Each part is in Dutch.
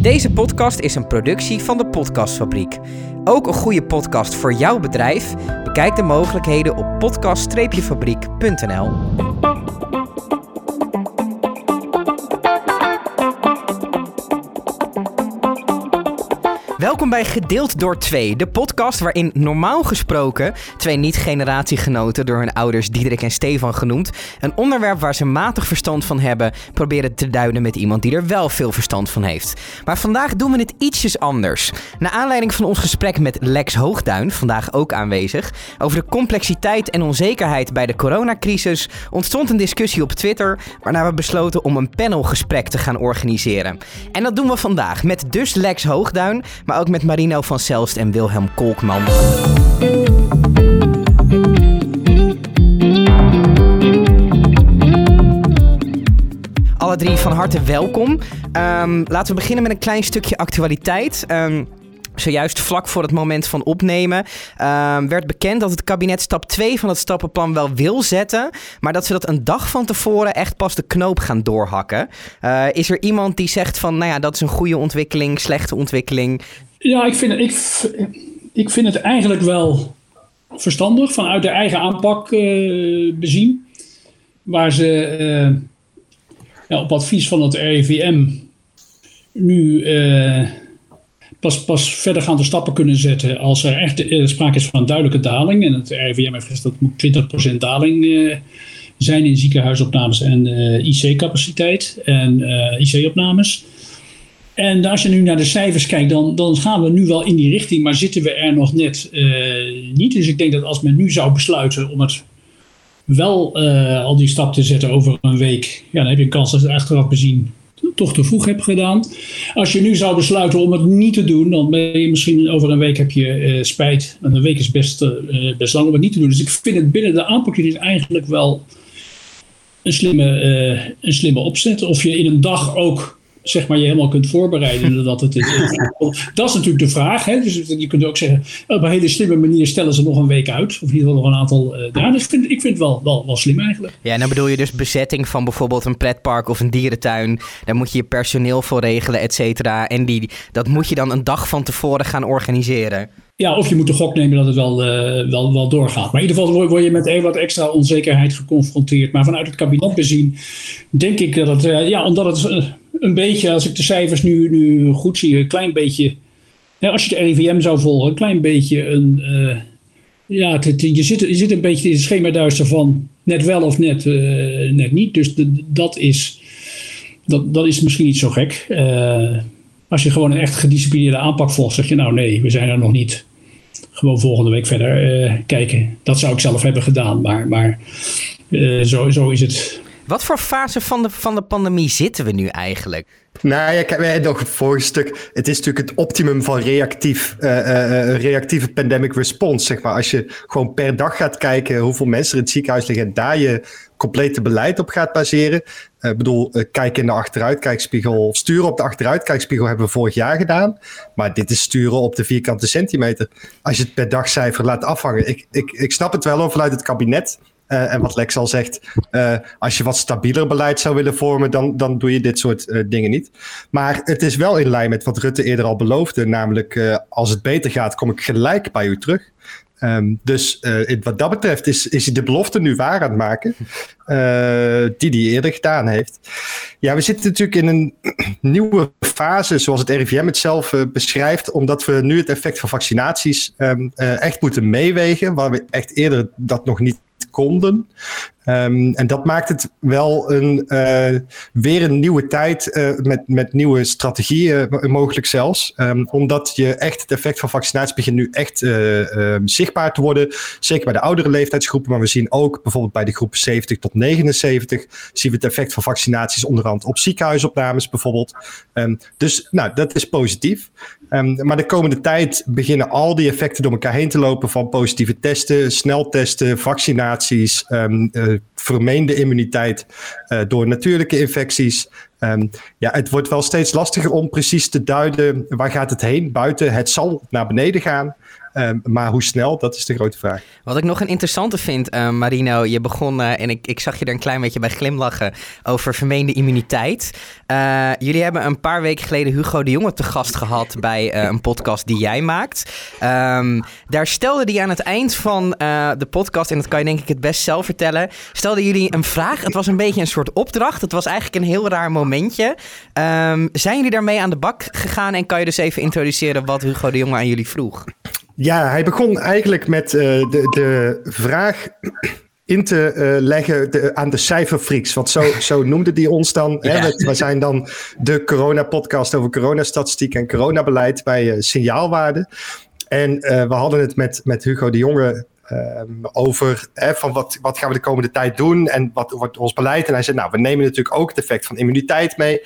Deze podcast is een productie van de Podcastfabriek. Ook een goede podcast voor jouw bedrijf? Bekijk de mogelijkheden op podcast-fabriek.nl. Bij Gedeeld door Twee, de podcast waarin normaal gesproken twee niet-generatiegenoten, door hun ouders Diederik en Stefan genoemd, een onderwerp waar ze matig verstand van hebben, proberen te duiden met iemand die er wel veel verstand van heeft. Maar vandaag doen we het ietsjes anders. Naar aanleiding van ons gesprek met Lex Hoogduin, vandaag ook aanwezig, over de complexiteit en onzekerheid bij de coronacrisis, ontstond een discussie op Twitter, waarna we besloten om een panelgesprek te gaan organiseren. En dat doen we vandaag met dus Lex Hoogduin, maar ook met Marino van Zelst en Wilhelm Kolkman. Alle drie van harte welkom. Ehm, laten we beginnen met een klein stukje actualiteit. Ehm, Zojuist vlak voor het moment van opnemen ehm, werd bekend dat het kabinet stap 2 van het stappenplan wel wil zetten, maar dat ze dat een dag van tevoren echt pas de knoop gaan doorhakken. Uh, is er iemand die zegt van, nou ja, dat is een goede ontwikkeling, slechte ontwikkeling? Ja, ik vind, ik, ik vind het eigenlijk wel verstandig vanuit de eigen aanpak uh, bezien. Waar ze ja, op advies van het RIVM nu uh, pas, pas verdergaande stappen kunnen zetten als er echt sprake is van een duidelijke daling. En het RIVM heeft gezegd dat moet 20% daling zijn in ziekenhuisopnames en IC-capaciteit en IC-opnames. En als je nu naar de cijfers kijkt, dan, dan gaan we nu wel in die richting, maar zitten we er nog net uh, niet. Dus ik denk dat als men nu zou besluiten om het wel uh, al die stap te zetten over een week, ja, dan heb je een kans dat het achteraf bezien toch te vroeg hebt gedaan. Als je nu zou besluiten om het niet te doen, dan ben je misschien over een week heb je uh, spijt. En een week is best, best lang om het niet te doen. Dus ik vind het binnen de aanpak eigenlijk wel een slimme, een slimme opzet. Of je in een dag ook zeg maar, je helemaal kunt voorbereiden dat het is. Dat is natuurlijk de vraag. Hè? Dus je kunt ook zeggen, op een hele slimme manier stellen ze nog een week uit. Of in ieder geval nog een aantal uh, dagen. Dus ik vind, ik vind het wel, wel, wel slim eigenlijk. Ja, en dan bedoel je dus bezetting van bijvoorbeeld een pretpark of een dierentuin. Daar moet je je personeel voor regelen, et cetera. En die, dat moet je dan een dag van tevoren gaan organiseren. Ja, of je moet de gok nemen dat het wel, uh, wel, wel doorgaat. Maar in ieder geval word je met een wat extra onzekerheid geconfronteerd. Maar vanuit het kabinet bezien denk ik dat het, uh, ja, omdat het een beetje, als ik de cijfers nu, nu goed zie, een klein beetje. als je de RIVM zou volgen, een klein beetje een. Uh, ja, je, zit, je zit een beetje in het schema duister van net wel of net, uh, net niet. Dus dat, is, dat, dat is misschien niet zo gek. Uh, als je gewoon een echt gedisciplineerde aanpak volgt, zeg je nou nee, we zijn er nog niet. Gewoon volgende week verder kijken. Dat zou ik zelf hebben gedaan, maar, maar zo, zo is het wat voor fase van de, van de pandemie zitten we nu eigenlijk? Nou ja, kijk, wij nog het vorige stuk. Het is natuurlijk het optimum van reactief, uh, reactieve pandemic response. Zeg maar. Als je gewoon per dag gaat kijken hoeveel mensen in het ziekenhuis liggen en daar je complete beleid op gaat baseren. Ik bedoel, kijken in de achteruitkijkspiegel, sturen op de achteruitkijkspiegel hebben we vorig jaar gedaan. Maar dit is sturen op de vierkante centimeter. Als je het per dagcijfer laat afhangen. Ik, ik, ik snap het wel vanuit het kabinet. Uh, en wat Lex al zegt, uh, als je wat stabieler beleid zou willen vormen, dan, dan doe je dit soort uh, dingen niet. Maar het is wel in lijn met wat Rutte eerder al beloofde, namelijk als het beter gaat, kom ik gelijk bij u terug. Um, dus wat dat betreft is, is hij de belofte nu waar aan het maken, die hij eerder gedaan heeft. Ja, we zitten natuurlijk in een nieuwe fase, zoals het RIVM het zelf beschrijft, omdat we nu het effect van vaccinaties um, echt moeten meewegen, waar we echt eerder dat nog niet konden. Um, en dat maakt het wel een, uh, weer een nieuwe tijd uh, met, met nieuwe strategieën mogelijk zelfs. Um, omdat je echt het effect van vaccinatie begint nu echt uh, zichtbaar te worden. Zeker bij de oudere leeftijdsgroepen, maar we zien ook bijvoorbeeld bij de groep 70 tot 79 zien we het effect van vaccinaties onderhand op ziekenhuisopnames bijvoorbeeld. Um, dus nou, dat is positief. Maar de komende tijd beginnen al die effecten door elkaar heen te lopen van positieve testen, sneltesten, vaccinaties, vermeende immuniteit uh, door natuurlijke infecties. Um, ja, het wordt wel steeds lastiger om precies te duiden waar gaat het heen buiten. Het zal naar beneden gaan. Ehm, maar hoe snel, dat is de grote vraag. Wat ik nog een interessante vind, uh, Marino, je begon, uh, en ik, ik zag je er een klein beetje bij glimlachen, over vermeende immuniteit. Uh, jullie hebben een paar weken geleden Hugo de Jonge te gast gehad bij een podcast die jij maakt. Um, daar stelde hij aan het eind van de podcast, en dat kan je denk ik het best zelf vertellen, stelde jullie een vraag. Het was een beetje een soort opdracht. Het was eigenlijk een heel raar momentje. Um, zijn jullie daarmee aan de bak gegaan en kan je dus even introduceren wat Hugo de Jonge aan jullie vroeg? Ja, hij begon eigenlijk met uh, de, de vraag in te uh, leggen de, aan de cijferfreaks. Want zo, zo noemde die ons dan. Ja. Hè? We, zijn dan de corona-podcast over coronastatistiek en coronabeleid bij uh, Signaalwaarde. En we hadden het met, met Hugo de Jonge Um, over hè, van wat, wat gaan we de komende tijd doen en wat wordt ons beleid. En hij zei, nou, we nemen natuurlijk ook het effect van immuniteit mee.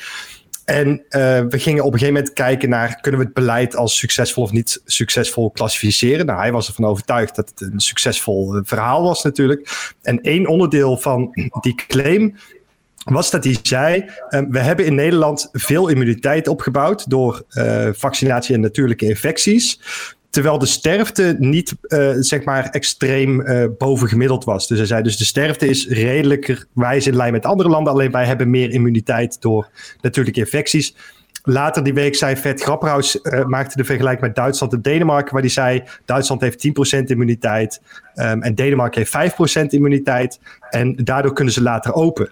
En uh, we gingen op een gegeven moment kijken naar, kunnen we het beleid als succesvol of niet succesvol klassificeren? Nou, hij was ervan overtuigd dat het een succesvol uh, verhaal was natuurlijk. En één onderdeel van die claim was dat hij zei: uh, We hebben in Nederland veel immuniteit opgebouwd door vaccinatie en natuurlijke infecties. Terwijl de sterfte niet uh, zeg maar extreem uh, bovengemiddeld was. Dus hij zei dus de sterfte is redelijkerwijs in lijn met andere landen. Alleen wij hebben meer immuniteit door natuurlijke infecties. Later die week zei Vet Grapperhaus, uh, maakte de vergelijking met Duitsland en Denemarken. Waar hij zei, Duitsland heeft 10% immuniteit um, en Denemarken heeft 5% immuniteit. En daardoor kunnen ze later open.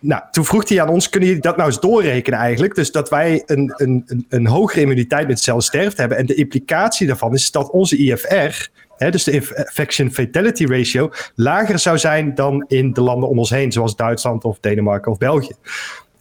Nou, toen vroeg hij aan ons, kunnen jullie dat nou eens doorrekenen eigenlijk? Dus dat wij een, een, een, hogere immuniteit met sterfte hebben. En de implicatie daarvan is dat onze IFR, hè, dus de infection fatality ratio, lager zou zijn dan in de landen om ons heen, zoals Duitsland of Denemarken of België.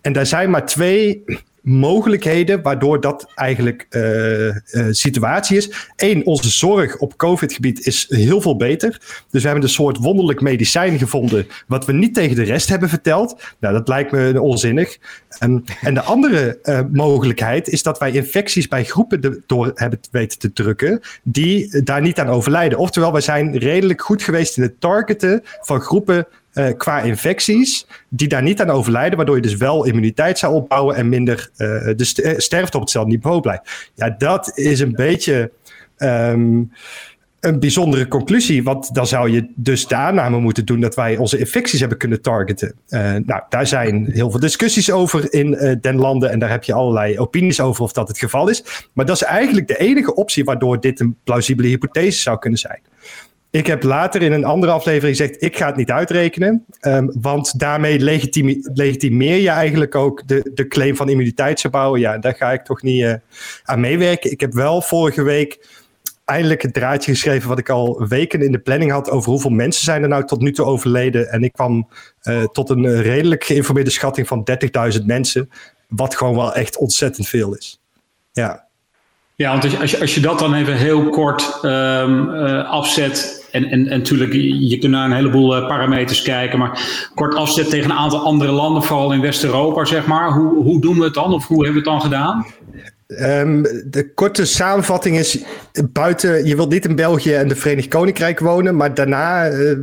En daar zijn maar twee mogelijkheden waardoor dat eigenlijk uh, situatie is. Eén, onze zorg op COVID-gebied is heel veel beter. Dus we hebben een soort wonderlijk medicijn gevonden, wat we niet tegen de rest hebben verteld. Nou, dat lijkt me onzinnig. Um, en de andere uh, mogelijkheid is dat wij infecties bij groepen door hebben weten te drukken, die daar niet aan overlijden. Oftewel, wij zijn redelijk goed geweest in het targeten van groepen uh, qua infecties, die daar niet aan overlijden, waardoor je dus wel immuniteit zou opbouwen en minder uh, de sterfte op hetzelfde niveau blijft. Ja, dat is een beetje um, een bijzondere conclusie, want dan zou je dus de aanname moeten doen dat wij onze infecties hebben kunnen targeten. Nou, daar zijn heel veel discussies over in den landen en daar heb je allerlei opinies over of dat het geval is. Maar dat is eigenlijk de enige optie waardoor dit een plausibele hypothese zou kunnen zijn. Ik heb later in een andere aflevering gezegd: ik ga het niet uitrekenen. Um, want daarmee legitimeer je eigenlijk ook de, de claim van immuniteitsgebouwen. Ja, daar ga ik toch niet uh, aan meewerken. Ik heb wel vorige week eindelijk het draadje geschreven wat ik al weken in de planning had over hoeveel mensen zijn er nou tot nu toe overleden. En ik kwam uh, tot een redelijk geïnformeerde schatting van 30.000 mensen. Wat gewoon wel echt ontzettend veel is. Ja. Ja, want als je, als je dat dan even heel kort uh, afzet. En, en, en natuurlijk, je kunt naar een heleboel uh, parameters kijken. Maar kort afzet tegen een aantal andere landen, vooral in West-Europa, zeg maar. Hoe, hoe doen we het dan? Of hoe hebben we het dan gedaan? Um, de korte samenvatting is: buiten, je wilt niet in België en de Verenigd Koninkrijk wonen, maar daarna uh,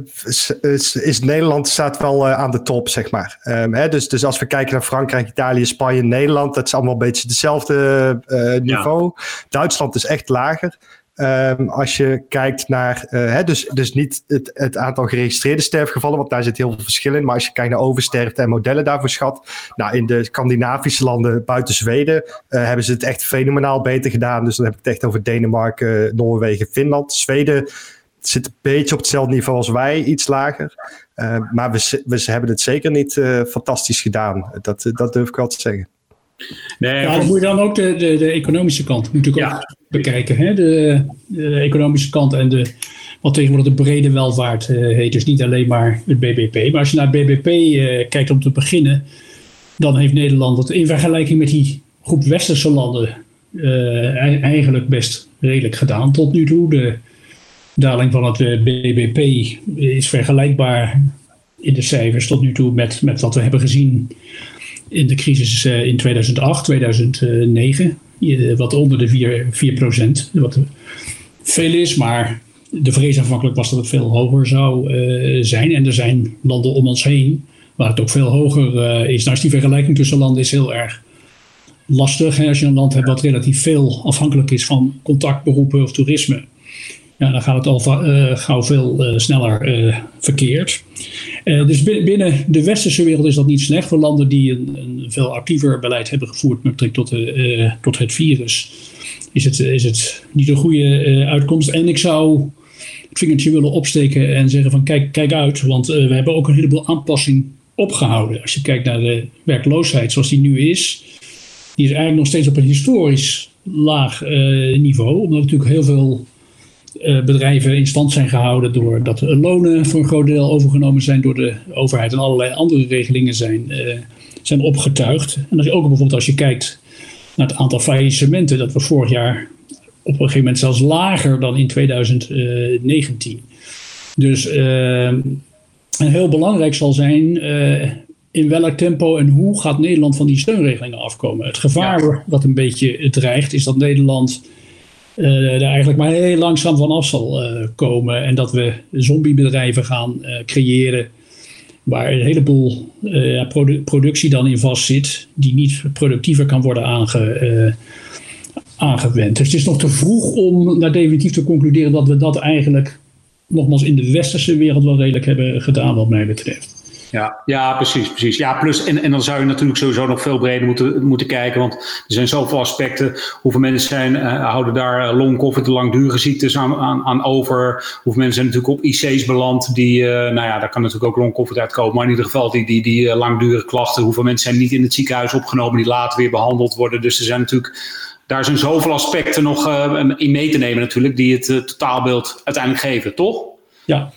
is, is, Nederland staat wel uh, aan de top, zeg maar. Um, hè, dus, dus als we kijken naar Frankrijk, Italië, Spanje, Nederland, dat is allemaal een beetje hetzelfde uh, niveau. Ja. Duitsland is echt lager. Um, als je kijkt naar, uh, hè, dus, dus niet het, het, aantal geregistreerde sterfgevallen, want daar zit heel veel verschil in. Maar als je kijkt naar oversterfte en modellen daarvoor schat. Nou, in de Scandinavische landen buiten Zweden uh, hebben ze het echt fenomenaal beter gedaan. Dus dan heb ik het echt over Denemarken, Noorwegen, Finland. Zweden zit een beetje op hetzelfde niveau als wij, iets lager. Uh, maar we, we hebben het zeker niet fantastisch gedaan. Dat, dat durf ik wel te zeggen. Nee, ja, dan moet je dan ook de, de, de economische kant natuurlijk ja. ook bekijken. Hè? De, de, economische kant en de, wat tegenwoordig de brede welvaart uh, heet. Dus niet alleen maar het BBP. Maar als je naar het BBP uh, eh, kijkt om te beginnen, dan heeft Nederland het in vergelijking met die groep westerse landen uh, eigenlijk best redelijk gedaan tot nu toe. De daling van het BBP is vergelijkbaar in de cijfers tot nu toe met, met wat we hebben gezien in de crisis in 2008, 2009. Wat onder de 4, 4% Wat veel is, maar de vrees aanvankelijk was dat het veel hoger zou uh, zijn. En er zijn landen om ons heen waar het ook veel hoger is. Nou is die vergelijking tussen landen is heel erg lastig. Als je een land hebt wat relatief veel afhankelijk is van contactberoepen of toerisme. Ja, dan gaat het al uh, gauw veel uh, sneller uh, verkeerd. dus binnen de westerse wereld is dat niet slecht. Voor landen die een, een veel actiever beleid hebben gevoerd met betrekking tot, tot het virus, is het, is het niet een goede uitkomst. En ik zou het vingertje willen opsteken en zeggen van kijk, kijk uit, want we hebben ook een heleboel aanpassing opgehouden. Als je kijkt naar de werkloosheid zoals die nu is, die is eigenlijk nog steeds op een historisch laag niveau, omdat natuurlijk heel veel bedrijven in stand zijn gehouden doordat lonen voor een groot deel overgenomen zijn door de overheid en allerlei andere regelingen zijn, uh, zijn opgetuigd. En als je ook bijvoorbeeld als je kijkt naar het aantal faillissementen, dat was vorig jaar op een gegeven moment zelfs lager dan in 2019. Dus uh, heel belangrijk zal zijn in welk tempo en hoe gaat Nederland van die steunregelingen afkomen. Het gevaar ja. dat een beetje dreigt is dat Nederland uh, er eigenlijk maar heel langzaam vanaf zal uh, komen. En dat we zombiebedrijven gaan uh, creëren waar een heleboel produ productie dan in vast zit, die niet productiever kan worden aange, aangewend. Dus het is nog te vroeg om daar definitief te concluderen dat we dat eigenlijk nogmaals in de westerse wereld wel redelijk hebben gedaan, wat mij betreft. Ja, ja precies, precies. Ja, plus, en, en dan zou je natuurlijk sowieso nog veel breder moeten, moeten kijken, want er zijn zoveel aspecten. Hoeveel mensen zijn, uh, houden daar uh, long COVID, langdurige ziektes aan, aan, aan, over? Hoeveel mensen zijn natuurlijk op IC's beland, die, uh, nou ja, daar kan natuurlijk ook long COVID uitkomen, maar in ieder geval die, die, die langdurige klachten. Hoeveel mensen zijn niet in het ziekenhuis opgenomen, die later weer behandeld worden? Dus er zijn natuurlijk daar zijn zoveel aspecten nog in mee te nemen natuurlijk, die het totaalbeeld uiteindelijk geven, toch? Ja,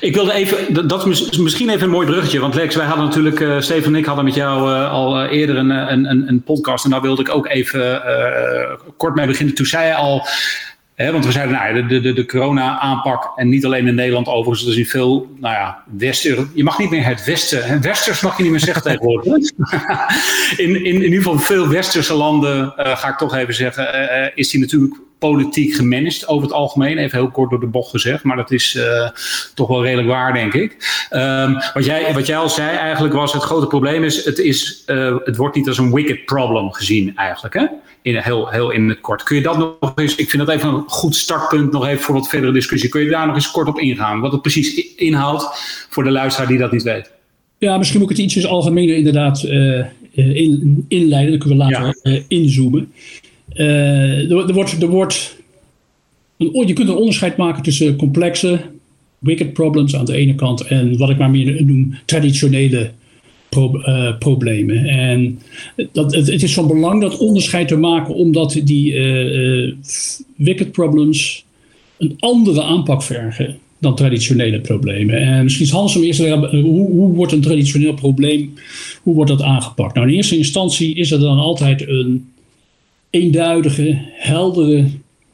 ik wilde even, dat is misschien even een mooi bruggetje. Want Lex, wij hadden natuurlijk, uh, Steven en ik hadden met jou uh, al uh, eerder een, een, een, podcast. En daar wilde ik ook even kort mee beginnen. Toen zei je al, hè, want we zeiden, nou, de, de, de corona-aanpak. En niet alleen in Nederland overigens, er is in veel, nou ja, West Je mag niet meer het Westen, hè, Westers mag je niet meer zeggen tegenwoordig. in, in, in ieder geval veel Westerse landen, ga ik toch even zeggen, is die natuurlijk politiek gemanaged over het algemeen. Even heel kort door de bocht gezegd, maar dat is uh, toch wel redelijk waar, denk ik. Um, wat, jij, wat jij al zei eigenlijk was, het grote probleem is, het, is, uh, het wordt niet als een wicked problem gezien eigenlijk. Hè? In, heel, heel in het kort. Kun je dat nog eens, ik vind dat even een goed startpunt nog even voor wat verdere discussie. Kun je daar nog eens kort op ingaan? Wat het precies inhoudt voor de luisteraar die dat niet weet. Ja, misschien moet ik het ietsjes algemener inderdaad uh, in, inleiden. Dan kunnen we later ja. inzoomen. Uh, er, wordt, er wordt je kunt een onderscheid maken tussen complexe, wicked problems aan de ene kant en wat ik maar meer noem traditionele uh, problemen. En dat, het, is van belang dat onderscheid te maken omdat die uh, wicked problems een andere aanpak vergen dan traditionele problemen. En misschien is Hans om eerst hoe, hoe wordt een traditioneel probleem, hoe wordt dat aangepakt? Nou, in eerste instantie is er dan altijd een eenduidige, heldere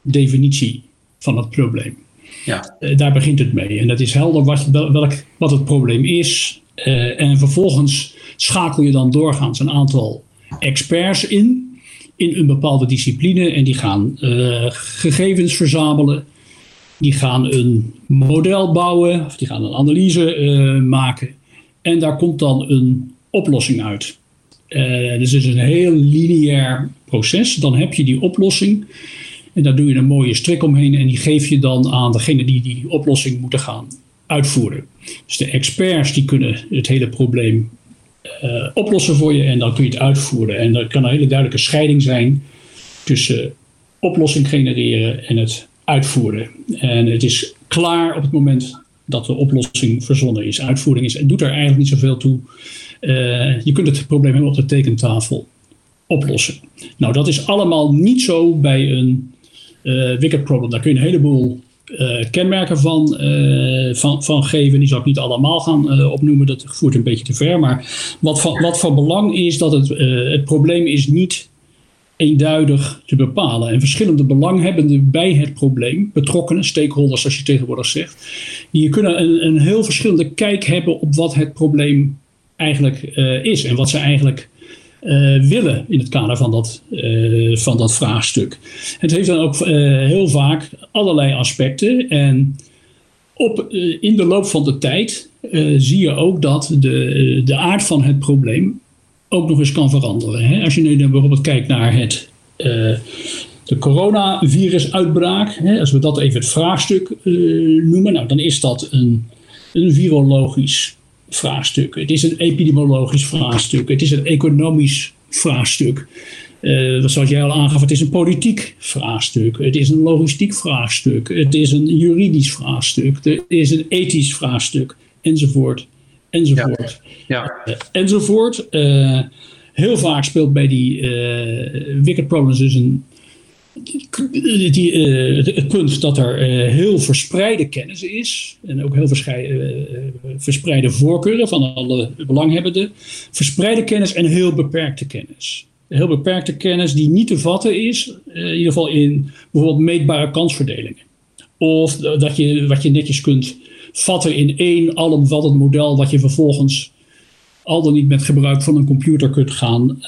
definitie van het probleem. Ja. Uh, daar begint het mee. En dat is helder wat, welk, wat het probleem is. Uh, en vervolgens schakel je dan doorgaans een aantal experts in, in een bepaalde discipline. En die gaan uh, gegevens verzamelen. Die gaan een model bouwen, of die gaan een analyse maken. En daar komt dan een oplossing uit. Dus het is een heel lineair proces. Dan heb je die oplossing. En daar doe je een mooie strik omheen. En die geef je dan aan degene die die oplossing moeten gaan uitvoeren. Dus de experts die kunnen het hele probleem uh, oplossen voor je. En dan kun je het uitvoeren. En er kan een hele duidelijke scheiding zijn tussen oplossing genereren en het uitvoeren. En het is klaar op het moment dat de oplossing verzonnen is, uitvoering is. Het doet er eigenlijk niet zoveel toe uh, je kunt het probleem helemaal op de tekentafel oplossen. Nou, dat is allemaal niet zo bij een uh, wicked problem. Daar kun je een heleboel uh, kenmerken van, van, van geven. Die zal ik niet allemaal gaan opnoemen. Dat voert een beetje te ver. Maar wat van, wat van belang is dat het, het probleem is niet eenduidig te bepalen. En verschillende belanghebbenden bij het probleem, betrokkenen, stakeholders zoals je tegenwoordig zegt, die kunnen een, een heel verschillende kijk hebben op wat het probleem eigenlijk is en wat ze eigenlijk willen in het kader van dat, uh, van dat vraagstuk. Het heeft dan ook heel vaak allerlei aspecten en op, in de loop van de tijd zie je ook dat de, de aard van het probleem ook nog eens kan veranderen. Hè? Als je nu bijvoorbeeld kijkt naar het, de coronavirusuitbraak, hè? als we dat even het vraagstuk noemen, nou, dan is dat een, een virologisch vraagstuk. Het is een epidemiologisch vraagstuk. Het is een economisch vraagstuk. Uh, zoals jij al aangaf, het is een politiek vraagstuk. Het is een logistiek vraagstuk. Het is een juridisch vraagstuk. Het is een ethisch vraagstuk. Enzovoort. Enzovoort. Ja. ja. Uh, enzovoort. Uh, heel vaak speelt bij die wicked problems dus een die, uh, het punt dat er uh, heel verspreide kennis is. En ook heel uh, verspreide voorkeuren van alle belanghebbenden. Verspreide kennis en heel beperkte kennis. Heel beperkte kennis die niet te vatten is, in ieder geval in bijvoorbeeld meetbare kansverdelingen. Of dat je, wat je netjes kunt vatten in één alomvattend model, wat je vervolgens al dan niet met gebruik van een computer kunt gaan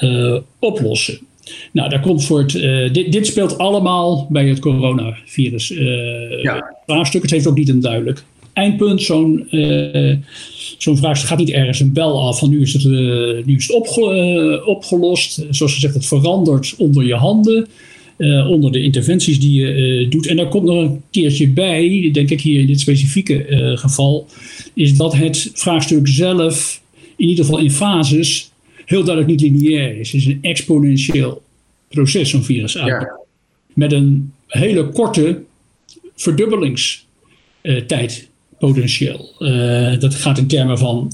oplossen. Nou, daar komt voor het, uh, dit, dit, speelt allemaal bij het coronavirus uh, ja. vraagstuk. Het heeft ook niet een duidelijk eindpunt. Zo'n uh, zo'n vraagstuk gaat niet ergens een bel af van nu is het, nu is het opge opgelost. Zoals gezegd, het verandert onder je handen. onder de interventies die je doet. En daar komt nog een keertje bij, denk ik hier in dit specifieke geval, is dat het vraagstuk zelf, in ieder geval in fases, heel duidelijk niet lineair is. Het is een exponentieel proces, zo'n virus uit. Met een hele korte verdubbelingstijd potentieel. Uh, dat gaat in termen van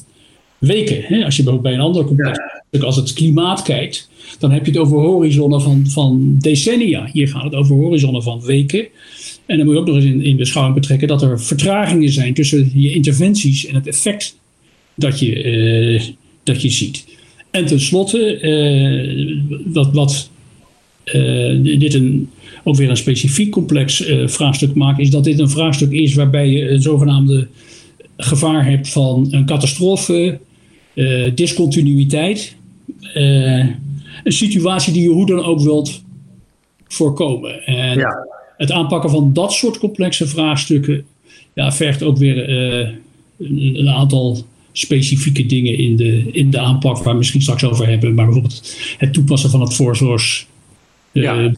weken. Hè? Als je bijvoorbeeld bij een ander complex, als het klimaat kijkt, dan heb je het over horizonnen van, van decennia. Hier gaat het over horizonnen van weken. En dan moet je ook nog eens in, in beschouwing betrekken dat er vertragingen zijn tussen je interventies en het effect dat je, uh, dat je ziet. En tenslotte, uh, wat, wat uh, dit een, ook weer een specifiek complex uh, vraagstuk maakt, is dat dit een vraagstuk is waarbij je een zogenaamde gevaar hebt van een catastrofe, discontinuïteit. een situatie die je hoe dan ook wilt voorkomen. En ja. het aanpakken van dat soort complexe vraagstukken ja, vergt ook weer een, een aantal specifieke dingen in de, in de aanpak waar we misschien straks over hebben. Maar bijvoorbeeld het toepassen van het voorzorgs ja,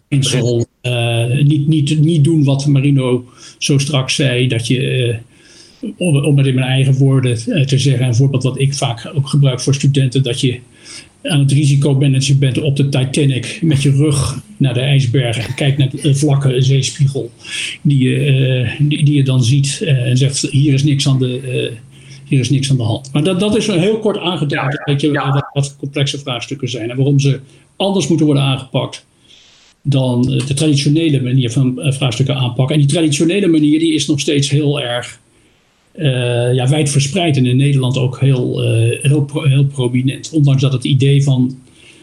uh, niet, niet, niet doen wat Marino zo straks zei, dat je, uh, om, om het in mijn eigen woorden te zeggen, een voorbeeld wat ik vaak ook gebruik voor studenten, dat je aan het risicomanagen bent op de Titanic met je rug naar de ijsbergen en kijkt naar de vlakke zeespiegel die je, die, die, je dan ziet en zegt hier is niks aan de hier is niks aan de hand. Maar dat, dat is een heel kort aangeduid, weet je, wat, wat, complexe vraagstukken zijn en waarom ze anders moeten worden aangepakt dan de traditionele manier van eh, vraagstukken aanpakken. En die traditionele manier die is nog steeds heel erg uh, ja, wijdverspreid en in Nederland ook heel, uh, heel, heel prominent. Ondanks dat het idee van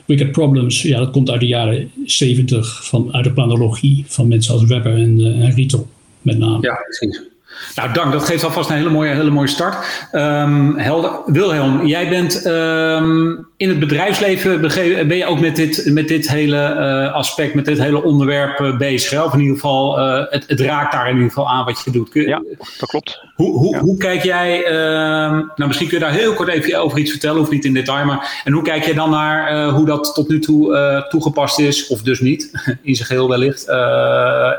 wicked problems, ja, dat komt uit de jaren 70 van, uit de planologie van mensen als Webber en, uh, en Rietel met name. Ja, precies. Nou, dank. Dat geeft alvast een hele mooie, hele mooie start. Um, Helder, Wilhelm, jij bent um, in het bedrijfsleven, ben je ook met dit, met dit hele uh, aspect, met dit hele onderwerp uh, bezig? Of in ieder geval, uh, het, het, raakt daar in ieder geval aan wat je doet. Kun, ja, dat klopt. Hoe, hoe, ja. hoe kijk jij, ehm, nou misschien kun je daar heel kort even over iets vertellen, of niet in detail, maar en hoe kijk jij dan naar hoe dat tot nu toe toegepast is, of dus niet, in zijn geheel wellicht,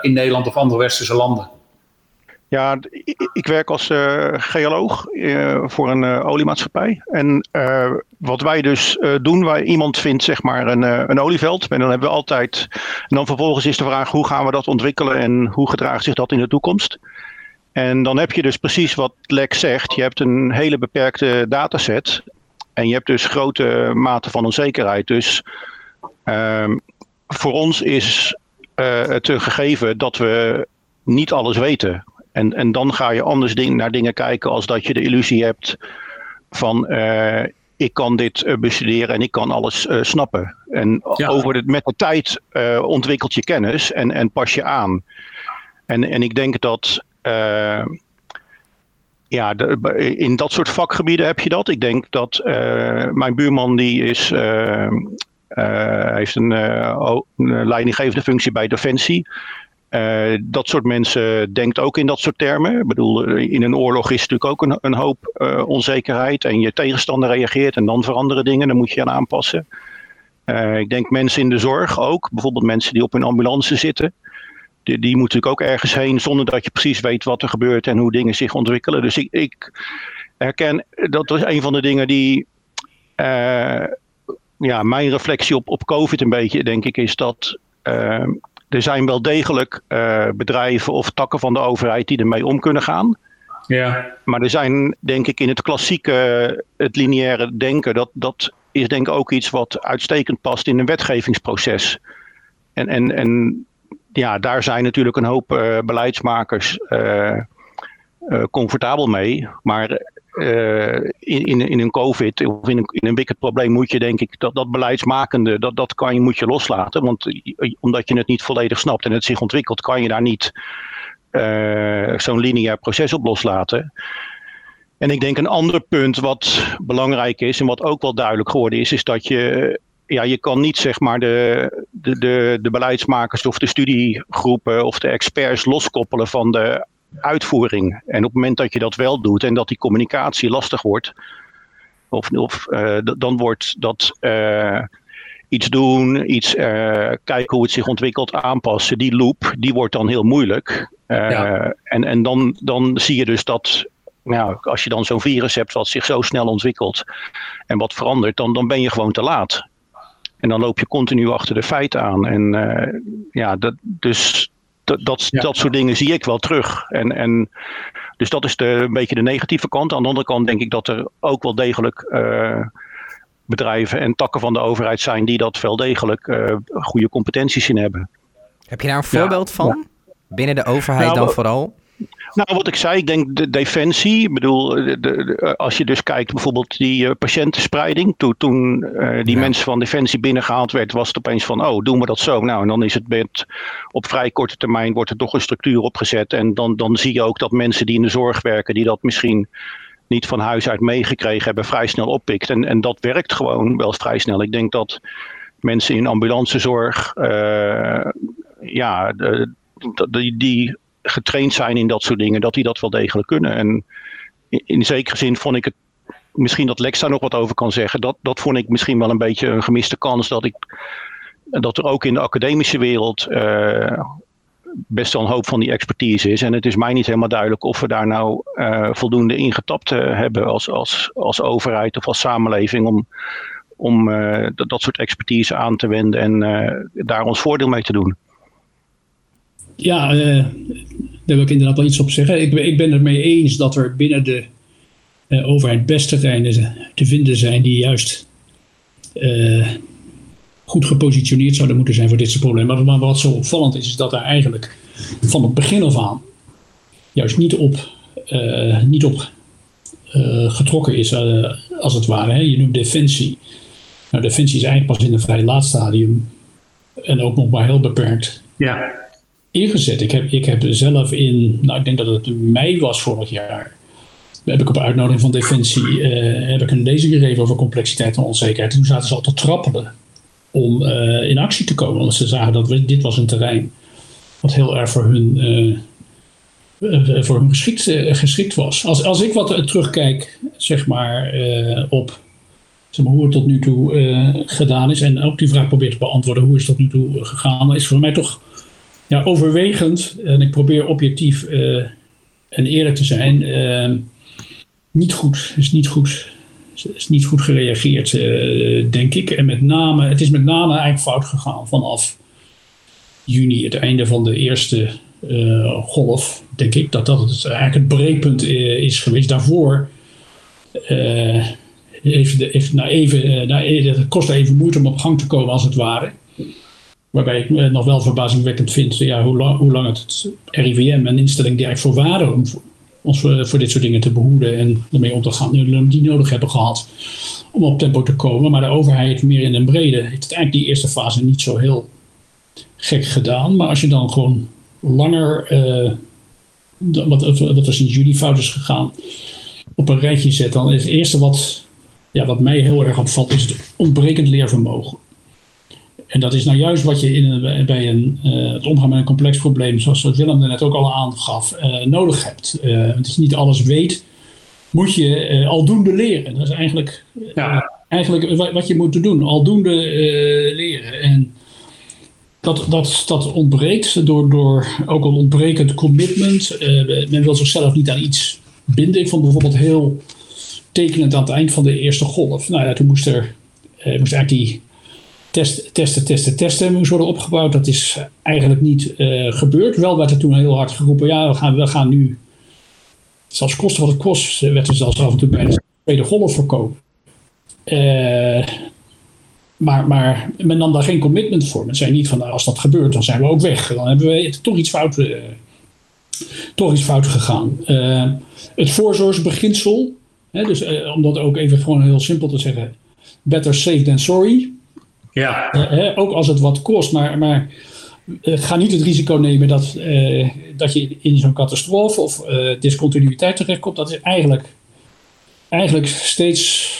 in Nederland of andere westerse landen? Ja, ik werk als uh, geoloog uh, voor een uh, oliemaatschappij. En wat wij dus doen, wij, iemand vindt zeg maar een, een olieveld. En dan hebben we altijd. En dan vervolgens is de vraag hoe gaan we dat ontwikkelen en hoe gedraagt zich dat in de toekomst. En dan heb je dus precies wat Lex zegt. Je hebt een hele beperkte dataset. En je hebt dus grote mate van onzekerheid. Dus ehm, voor ons is het gegeven dat we niet alles weten. En, en dan ga je anders ding, naar dingen kijken als dat je de illusie hebt van uh, ik kan dit uh, bestuderen en ik kan alles uh, snappen. En ja. over de, met de tijd ontwikkelt je kennis en, en pas je aan. En, en ik denk dat ja, de, in dat soort vakgebieden heb je dat. Ik denk dat mijn buurman die is, heeft een, een leidinggevende functie bij Defensie. Uh, dat soort mensen denkt ook in dat soort termen. Ik bedoel, in een oorlog is natuurlijk ook een, een hoop uh, onzekerheid. En je tegenstander reageert en dan veranderen dingen. Dan moet je aan aanpassen. Ik denk mensen in de zorg ook. Bijvoorbeeld mensen die op een ambulance zitten. Die, die moeten natuurlijk ook ergens heen zonder dat je precies weet wat er gebeurt en hoe dingen zich ontwikkelen. Dus ik, ik herken, dat is een van de dingen die ja, mijn reflectie op, op COVID een beetje, denk ik, is dat er zijn wel degelijk uh, bedrijven of takken van de overheid die ermee om kunnen gaan. Ja. Maar er zijn, denk ik, in het klassieke, het lineaire denken, dat, dat is denk ik ook iets wat uitstekend past in een wetgevingsproces. En, en, en ja, daar zijn natuurlijk een hoop uh, beleidsmakers comfortabel mee. Maar uh, in, in een COVID of in een, in een moet je denk ik dat, dat beleidsmakende, dat, dat kan je, moet je loslaten. Want omdat je het niet volledig snapt en het zich ontwikkelt, kan je daar niet uh, zo'n lineair proces op loslaten. En ik denk een ander punt wat belangrijk is en wat ook wel duidelijk geworden is, is dat je ja, je kan niet zeg maar de, de, de beleidsmakers of de studiegroepen of de experts loskoppelen van de uitvoering. En op het moment dat je dat wel doet en dat die communicatie lastig wordt, of, of uh, dan wordt dat uh, iets doen, iets uh, kijken hoe het zich ontwikkelt, aanpassen, die loop, die wordt dan heel moeilijk. Ja. En, en dan, dan zie je dus dat nou, als je dan zo'n virus hebt wat zich zo snel ontwikkelt en wat verandert, dan, dan ben je gewoon te laat. En dan loop je continu achter de feiten aan. En ja, dat, dus dat, dat, dat soort dingen zie ik wel terug. En, en, dus dat is de, een beetje de negatieve kant. Aan de andere kant denk ik dat er ook wel degelijk uh, bedrijven en takken van de overheid zijn die dat wel degelijk uh, goede competenties in hebben. Heb je daar een voorbeeld ja. van? Binnen de overheid nou, dan vooral? Nou, wat ik zei, ik denk de defensie. Ik bedoel, de, de, als je dus kijkt bijvoorbeeld die uh, patiëntenspreiding. Toen, toen uh, die ja. mensen van defensie binnengehaald werd, was het opeens van, oh, doen we dat zo? Nou, en dan is het met, op vrij korte termijn wordt er toch een structuur opgezet. En dan, dan zie je ook dat mensen die in de zorg werken, die dat misschien niet van huis uit meegekregen hebben, vrij snel oppikt. En, en dat werkt gewoon wel vrij snel. Ik denk dat mensen in ambulancezorg, uh, ja, de, die, die getraind zijn in dat soort dingen, dat die dat wel degelijk kunnen. En in, zekere zin vond ik het, misschien dat Lex daar nog wat over kan zeggen, dat, dat vond ik misschien wel een beetje een gemiste kans dat ik, dat er ook in de academische wereld uh, best wel een hoop van die expertise is. En het is mij niet helemaal duidelijk of we daar nou uh, voldoende ingetapt uh, hebben als, als, als overheid of als samenleving om, om dat, dat soort expertise aan te wenden en daar ons voordeel mee te doen. Ja, uh, daar wil ik inderdaad wel iets op zeggen. Ik, ik ben het mee eens dat er binnen de uh, overheid best terreinen te vinden zijn die juist uh, goed gepositioneerd zouden moeten zijn voor dit soort problemen. Maar wat zo opvallend is, is dat er eigenlijk van het begin af aan juist niet op, niet op getrokken is, als het ware. Hè. Je noemt defensie. Nou, defensie is eigenlijk pas in een vrij laat stadium en ook nog maar heel beperkt. Ja ingezet. Ik heb, ik heb zelf in, nou ik denk dat het mei was vorig jaar, heb ik op uitnodiging van Defensie uh, heb ik een lezing gegeven over complexiteit en onzekerheid. En toen zaten ze al te trappelen om uh, in actie te komen. Want ze zagen dat dit was een terrein wat heel erg voor hun, uh, voor hun geschikt, geschikt was. Als, als ik wat terugkijk, zeg maar, op hoe het tot nu toe gedaan is en ook die vraag probeer te beantwoorden, hoe is dat nu toe gegaan, is voor mij toch ja, overwegend, en ik probeer objectief uh, en eerlijk te zijn, uh, niet goed. Is niet goed. Is niet goed gereageerd, uh, denk ik. En met name, het is met name eigenlijk fout gegaan vanaf juni, het einde van de eerste golf, denk ik. Dat dat het, eigenlijk het breekpunt is geweest. Daarvoor heeft, heeft nou even, nou, het kost even moeite om op gang te komen, als het ware. Waarbij ik nog wel verbazingwekkend vind ja, hoe, lang, hoe lang het RIVM, een instelling die eigenlijk voor waren om ons voor, voor, dit soort dingen te behoeden en ermee om te gaan, die nodig hebben gehad om op tempo te komen. Maar de overheid meer in een brede heeft het eigenlijk die eerste fase niet zo heel gek gedaan. Maar als je dan gewoon langer, uh, wat, wat er sinds juli fout is gegaan, op een rijtje zet, dan is het eerste wat, ja, wat mij heel erg opvalt, is het ontbrekend leervermogen. En dat is nou juist wat je in bij een, het omgaan met een complex probleem, zoals Willem er net ook al aangaf, nodig hebt. want als je niet alles weet, moet je aldoende leren. Dat is eigenlijk, ja. eigenlijk wat je moet doen, aldoende leren. En dat, dat, dat ontbreekt door, door ook een ontbrekend commitment. men wil zichzelf niet aan iets binden. Ik vond bijvoorbeeld heel tekenend aan het eind van de eerste golf. Nou ja, toen moest er moest eigenlijk die test, testen, testen, testen moest worden opgebouwd. Dat is eigenlijk niet uh, gebeurd. Wel werd er toen heel hard geroepen, ja, we gaan, we gaan nu, zelfs kosten wat het kost, werd er zelfs af en toe bij de tweede golf verkopen. Uh, maar, maar men nam daar geen commitment voor. Men zei niet van, nou, als dat gebeurt, dan zijn we ook weg. Dan hebben we toch iets fout, toch iets fout gegaan. het voorzorgsbeginsel, hè, dus om dat ook even gewoon heel simpel te zeggen better safe than sorry. Ja. Uh, ook als het wat kost, maar, maar uh, ga niet het risico nemen dat, uh, dat je in zo'n catastrofe of discontinuïteit terechtkomt. Dat is eigenlijk, eigenlijk steeds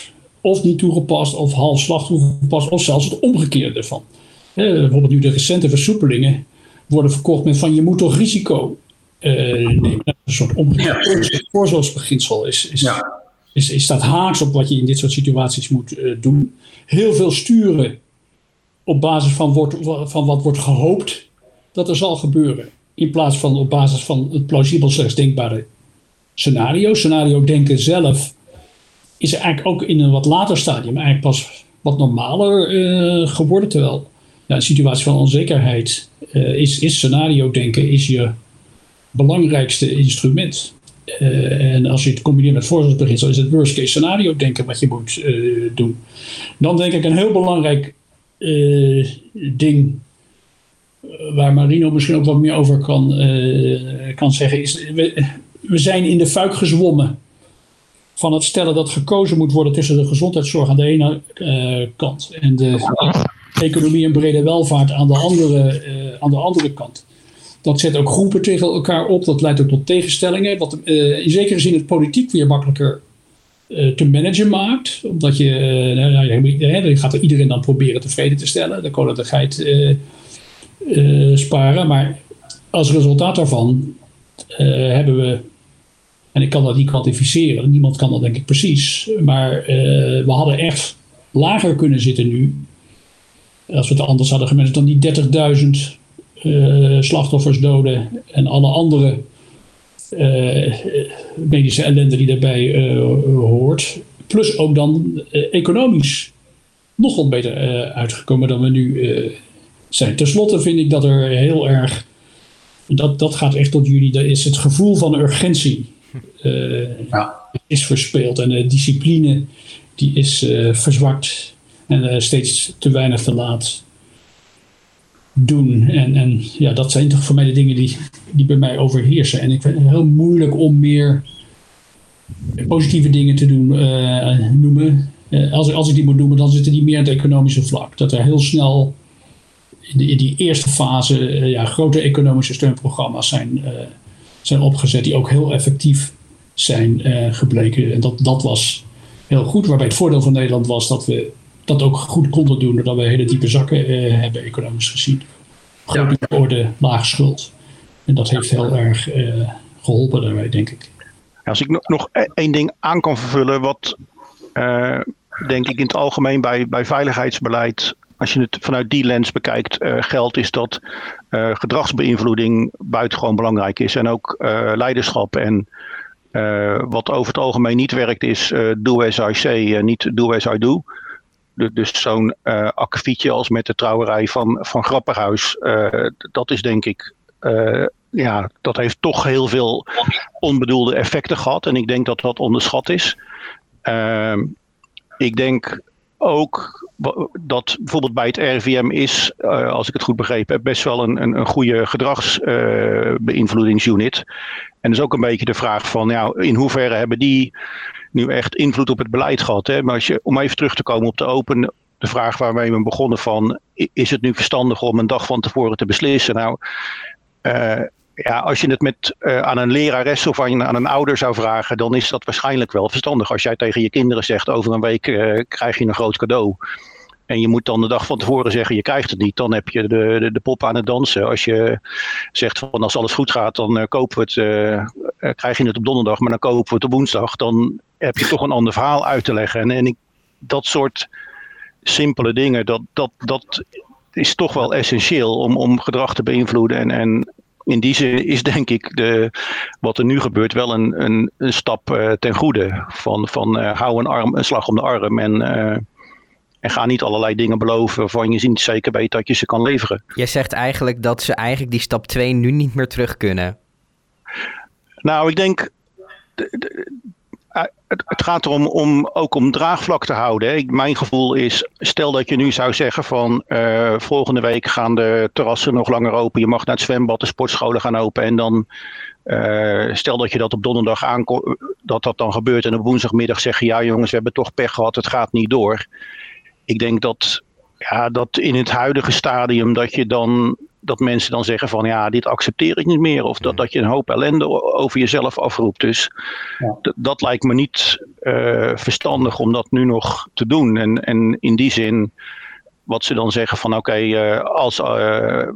of niet toegepast of halfslag toegepast of zelfs het omgekeerde ervan. bijvoorbeeld nu de recente versoepelingen worden verkocht met van je moet toch risico nemen. Een soort omgekeerde voorzorgsbeginsel is, is ja is, is dat haaks op wat je in dit soort situaties moet uh, doen. Heel veel sturen op basis van, wordt, van wat wordt gehoopt dat er zal gebeuren. In plaats van op basis van het plausibel slechts denkbare scenario. Scenario denken zelf is eigenlijk ook in een wat later stadium eigenlijk pas wat normaler uh, geworden. Terwijl ja, een situatie van onzekerheid uh, is, is scenario denken is je belangrijkste instrument. Uh, en als je het combineert met voorzorgsbeginsel, is het worst case scenario denken wat je moet doen. Dan denk ik een heel belangrijk uh, ding, waar Marino misschien ook wat meer over kan, kan zeggen, is we, we zijn in de fuik gezwommen van het stellen dat gekozen moet worden tussen de gezondheidszorg aan de ene kant en de economie en brede welvaart aan de andere, aan de andere kant. Dat zet ook groepen tegen elkaar op. Dat leidt ook tot tegenstellingen. Wat in zekere zin het politiek weer makkelijker te managen maakt. Omdat je, uh, nou, je, gaat er iedereen dan proberen tevreden te stellen. De kolentigheid sparen. Maar als resultaat daarvan hebben we, en ik kan dat niet kwantificeren. Niemand kan dat denk ik precies. Maar we hadden echt lager kunnen zitten nu. Als we het anders hadden gemanaged dan die 30.000 uh, slachtoffers doden en alle andere uh, medische ellende die daarbij uh, hoort. Plus ook dan economisch nog wat beter uitgekomen dan we nu zijn. Ten slotte vind ik dat er heel erg, dat, dat gaat echt tot jullie, dat is het gevoel van urgentie ja. is verspeeld en de discipline die is verzwakt en steeds te weinig te laat doen. En, en ja, dat zijn toch voor mij de dingen die, die bij mij overheersen. En ik vind het heel moeilijk om meer positieve dingen te doen, uh, noemen. Uh, als, als ik die moet noemen, dan zitten die meer aan het economische vlak. Dat er heel snel in, die eerste fase uh, ja, grote economische steunprogramma's zijn, zijn opgezet, die ook heel effectief zijn gebleken. En dat, dat was heel goed. Waarbij het voordeel van Nederland was dat we dat ook goed konden doen doordat we hele diepe zakken uh, hebben economisch gezien. Grote ja. orde, lage schuld. En dat heeft heel erg uh, geholpen daarbij, denk ik. Als ik nog e-, één ding aan kan vervullen, wat uh, denk ik in het algemeen bij, bij veiligheidsbeleid, als je het vanuit die lens bekijkt, geldt, is dat gedragsbeïnvloeding buitengewoon belangrijk is. En ook leiderschap en wat over het algemeen niet werkt is do as I say, niet do as I do dus zo'n uh, als met de trouwerij van, van Grapperhuis, uh, dat is denk ik, uh, ja, dat heeft toch heel veel onbedoelde effecten gehad. En ik denk dat dat onderschat is. Ehm, ik denk ook dat bijvoorbeeld bij het RIVM is, als ik het goed begrepen heb, best wel een, een, een goede gedragsbeïnvloedingsunit. en dat is ook een beetje de vraag van, ja, in hoeverre hebben die nu echt invloed op het beleid gehad. Hè? Maar als je, om even terug te komen op de open, de vraag waarmee we begonnen van, is het nu verstandig om een dag van tevoren te beslissen? Nou, uh, ja, als je het met, uh, aan een lerares of aan, een ouder zou vragen, dan is dat waarschijnlijk wel verstandig. Als jij tegen je kinderen zegt, over een week uh, krijg je een groot cadeau. En je moet dan de dag van tevoren zeggen je krijgt het niet, dan heb je de, de, pop aan het dansen. Als je zegt van als alles goed gaat, dan uh, kopen we het, uh, krijg je het op donderdag, maar dan kopen we het op woensdag. Dan heb je toch een ander verhaal uit te leggen. En, en ik, dat soort simpele dingen, dat, dat, dat is toch wel essentieel om, om gedrag te beïnvloeden. En, en in die zin is denk ik de, wat er nu gebeurt wel een, een, een stap ten goede. Van, van hou een, arm, een slag om de arm en, en ga niet allerlei dingen beloven waarvan je niet zeker weet dat je ze kan leveren. Jij zegt eigenlijk dat ze eigenlijk die stap 2 nu niet meer terug kunnen. Nou, ik denk het, het, gaat erom om ook om draagvlak te houden. Mijn gevoel is, stel dat je nu zou zeggen van uh, volgende week gaan de terrassen nog langer open. Je mag naar het zwembad, de sportscholen gaan open. En dan uh, stel dat je dat op donderdag aankomt, dat dat dan gebeurt. En op woensdagmiddag zeggen, ja jongens, we hebben toch pech gehad, het gaat niet door. Ik denk dat, ja, dat in het huidige stadium dat je dan dat mensen dan zeggen van ja, dit accepteer ik niet meer. Of dat, dat je een hoop ellende over jezelf afroept. Dus ja. dat lijkt me niet uh, verstandig om dat nu nog te doen. En, en in die zin, wat ze dan zeggen van oké, okay, uh, als. Uh,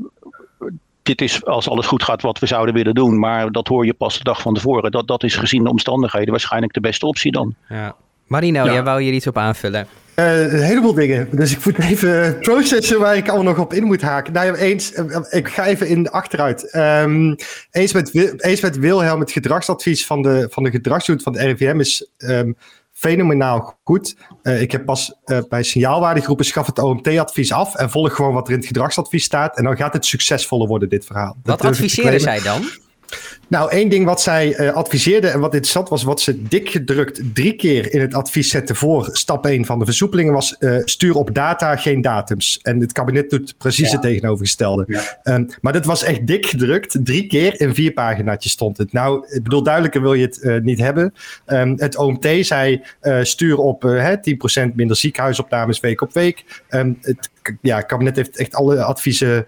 dit is als alles goed gaat wat we zouden willen doen. Maar dat hoor je pas de dag van tevoren. Dat, dat is gezien de omstandigheden waarschijnlijk de beste optie dan. Ja. Marino, ja. jij wou hier iets op aanvullen. Uh, een heleboel dingen. Dus ik moet even processen waar ik allemaal nog op in moet haken. Nou, eens, ik ga even in de achteruit. Um, eens, met, eens met Wilhelm, het gedragsadvies van de, van de gedragsdoet van de RIVM is um, fenomenaal goed. Uh, ik heb pas uh, bij signaalwaardegroepen schaf het OMT-advies af en volg gewoon wat er in het gedragsadvies staat. En dan gaat het succesvoller worden, dit verhaal. Wat adviseren zij dan? Nou, één ding wat zij uh, adviseerde en wat interessant was, wat ze dik gedrukt drie keer in het advies zette voor stap 1 van de versoepelingen, was uh, stuur op data, geen datums. En het kabinet doet precies ja. het tegenovergestelde. Ja. Um, maar dat was echt dik gedrukt, drie keer in vier paginaatjes stond het. Nou, ik bedoel, duidelijker wil je het uh, niet hebben. Um, het OMT zei stuur op 10% minder ziekenhuisopnames week op week. Um, het ja, kabinet heeft echt alle adviezen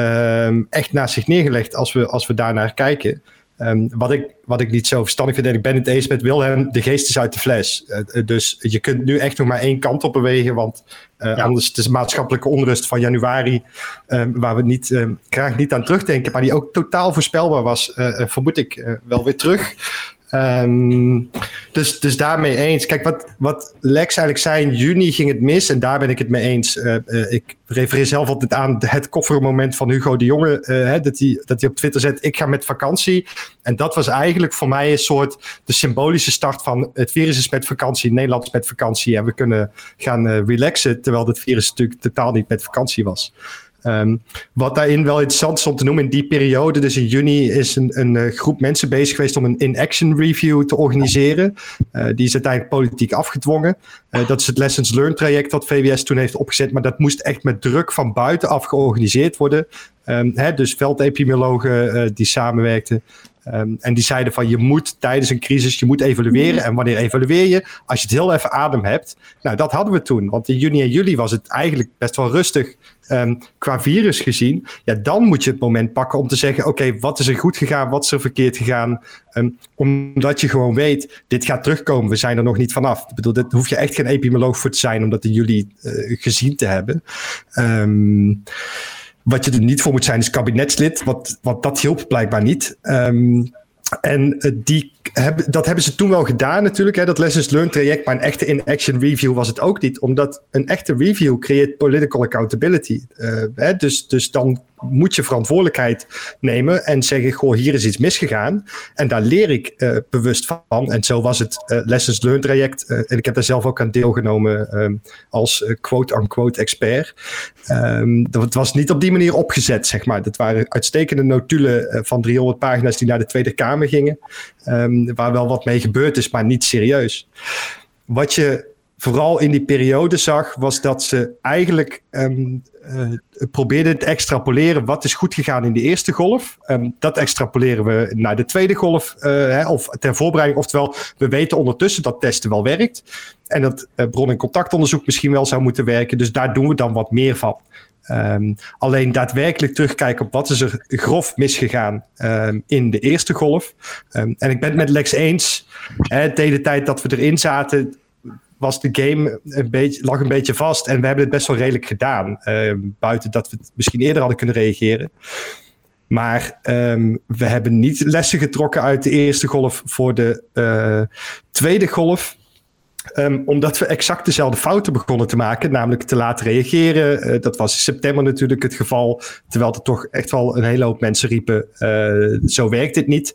um, echt naast zich neergelegd als we, als we daarnaar kijken. Um, wat, ik, wat ik niet zo verstandig vind, en ik ben het eens met Wilhelm, de geest is uit de fles. Uh, dus je kunt nu echt nog maar één kant op bewegen, want uh, ja. anders is de maatschappelijke onrust van januari, um, waar we niet, graag niet aan terugdenken, maar die ook totaal voorspelbaar was, uh, vermoed ik wel weer terug. Um, dus, dus daarmee eens. Kijk, wat, wat Lex eigenlijk zei, in juni ging het mis en daar ben ik het mee eens. Uh, uh, ik refereer zelf altijd aan het koffermoment van Hugo de Jonge, uh, dat hij dat op Twitter zet, ik ga met vakantie. En dat was eigenlijk voor mij een soort de symbolische start van het virus is met vakantie, Nederland is met vakantie en we kunnen gaan relaxen, terwijl het virus natuurlijk totaal niet met vakantie was. Um, wat daarin wel interessant is om te noemen, in die periode, dus in juni, is een, een uh, groep mensen bezig geweest om een in-action review te organiseren. Uh, die is uiteindelijk politiek afgedwongen. Uh, dat is het Lessons Learned traject dat VWS toen heeft opgezet, maar dat moest echt met druk van buitenaf georganiseerd worden. Um, hè, dus veldepidemiologen die samenwerkten. Um, en die zeiden van je moet tijdens een crisis, je moet evalueren. En wanneer evalueer je? Als je het heel even adem hebt. Nou, dat hadden we toen. Want in juni en juli was het eigenlijk best wel rustig um, qua virus gezien. Ja, dan moet je het moment pakken om te zeggen: oké, wat is er goed gegaan? Wat is er verkeerd gegaan? Um, omdat je gewoon weet, dit gaat terugkomen. We zijn er nog niet vanaf. Ik bedoel, daar hoef je echt geen epidemioloog voor te zijn om dat in juli uh, gezien te hebben. Um, wat je er niet voor moet zijn is kabinetslid, want, want dat hielp blijkbaar niet. En uh, die dat hebben ze toen wel gedaan natuurlijk, hè, dat Lessons Learned traject, maar een echte in-action review was het ook niet, omdat een echte review creëert political accountability. Uh, hè, dus, dus dan moet je verantwoordelijkheid nemen en zeggen, goh, hier is iets misgegaan. En daar leer ik uh, bewust van. En zo was het uh, Lessons Learned traject. Uh, en ik heb daar zelf ook aan deelgenomen um, als quote-unquote expert. Um, dat was niet op die manier opgezet, zeg maar. Dat waren uitstekende notulen van 300 pagina's die naar de Tweede Kamer gingen. Um, waar wel wat mee gebeurd is, maar niet serieus. Wat je vooral in die periode zag, was dat ze eigenlijk um, probeerden te extrapoleren wat is goed gegaan in de eerste golf. Um, dat extrapoleren we naar de tweede golf, uh, hè, of ter voorbereiding. Oftewel, we weten ondertussen dat testen wel werkt. En dat uh, bron- en contactonderzoek misschien wel zou moeten werken. Dus daar doen we dan wat meer van. Um, alleen daadwerkelijk terugkijken op wat is er grof misgegaan in de eerste golf. En ik ben het met Lex eens. Hè, de hele tijd dat we erin zaten, was de game een beetje, lag een beetje vast. En we hebben het best wel redelijk gedaan. Ehm, buiten dat we het misschien eerder hadden kunnen reageren. Maar ehm, we hebben niet lessen getrokken uit de eerste golf voor de uh, tweede golf. Um, omdat we exact dezelfde fouten begonnen te maken, namelijk te laat reageren. Uh, dat was in september natuurlijk het geval, terwijl er toch echt wel een hele hoop mensen riepen: uh, zo werkt dit niet.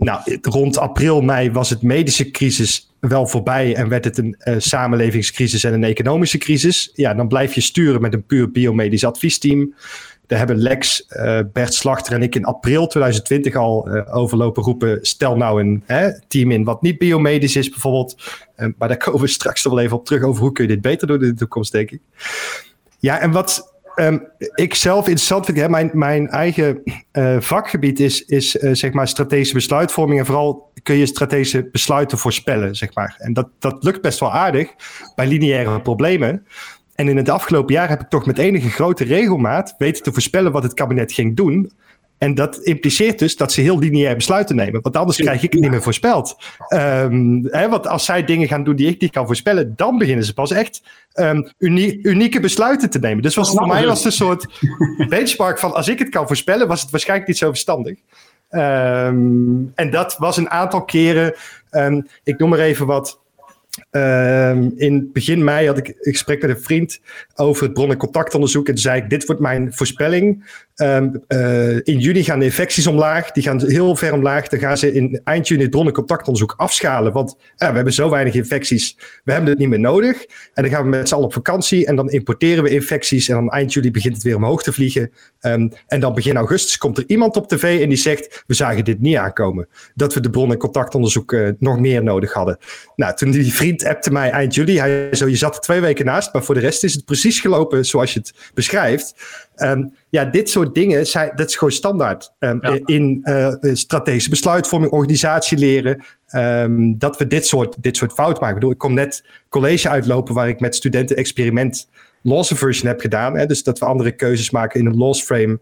Nou, rond april, mei was het medische crisis wel voorbij en werd het een uh, samenlevingscrisis en een economische crisis. Ja, dan blijf je sturen met een puur biomedisch adviesteam. Daar hebben Lex, uh, Bert Slachter en ik in april 2020 al uh, overlopen roepen. Stel nou een hè, team in wat niet biomedisch is, bijvoorbeeld. Maar daar komen we straks nog wel even op terug over hoe kun je dit beter doen in de toekomst, denk ik. Ja, en wat um, ik zelf interessant vind, hè, mijn, mijn eigen vakgebied is, is zeg maar strategische besluitvorming. En vooral kun je strategische besluiten voorspellen, zeg maar. En dat, dat lukt best wel aardig bij lineaire problemen. En in het afgelopen jaar heb ik toch met enige grote regelmaat weten te voorspellen wat het kabinet ging doen. En dat impliceert dus dat ze heel lineair besluiten nemen. Want anders krijg ik het niet meer voorspeld. Um, hè, want als zij dingen gaan doen die ik niet kan voorspellen, dan beginnen ze pas echt unie unieke besluiten te nemen. Dus voor mij was het een soort benchmark van als ik het kan voorspellen, was het waarschijnlijk niet zo verstandig. Um, en dat was een aantal keren. ik noem maar even wat Um, in begin mei had ik een gesprek met een vriend over het bron- en. En toen zei ik, dit wordt mijn voorspelling. Um, uh, in juni gaan de infecties omlaag. Die gaan heel ver omlaag. Dan gaan ze in eind juni het bron- en contactonderzoek afschalen. Want we hebben zo weinig infecties. We hebben het niet meer nodig. En dan gaan we met z'n allen op vakantie. En dan importeren we infecties. En dan eind juli begint het weer omhoog te vliegen. Um, en dan begin augustus komt er iemand op tv en die zegt... we zagen dit niet aankomen. Dat we de bron- en contactonderzoek uh, nog meer nodig hadden. Nou, toen die vriend appte mij eind juli. Hij zo, je zat er twee weken naast. Maar voor de rest is het precies gelopen zoals je het beschrijft. Um, ja, dit soort dingen, zijn, dat is gewoon standaard um, ja. in uh, strategische besluitvorming, organisatie leren. Um, dat we dit soort, dit soort fouten maken. Ik bedoel, ik kom net college uitlopen waar ik met studenten experiment loss aversion heb gedaan. Hè, dus dat we andere keuzes maken in een loss frame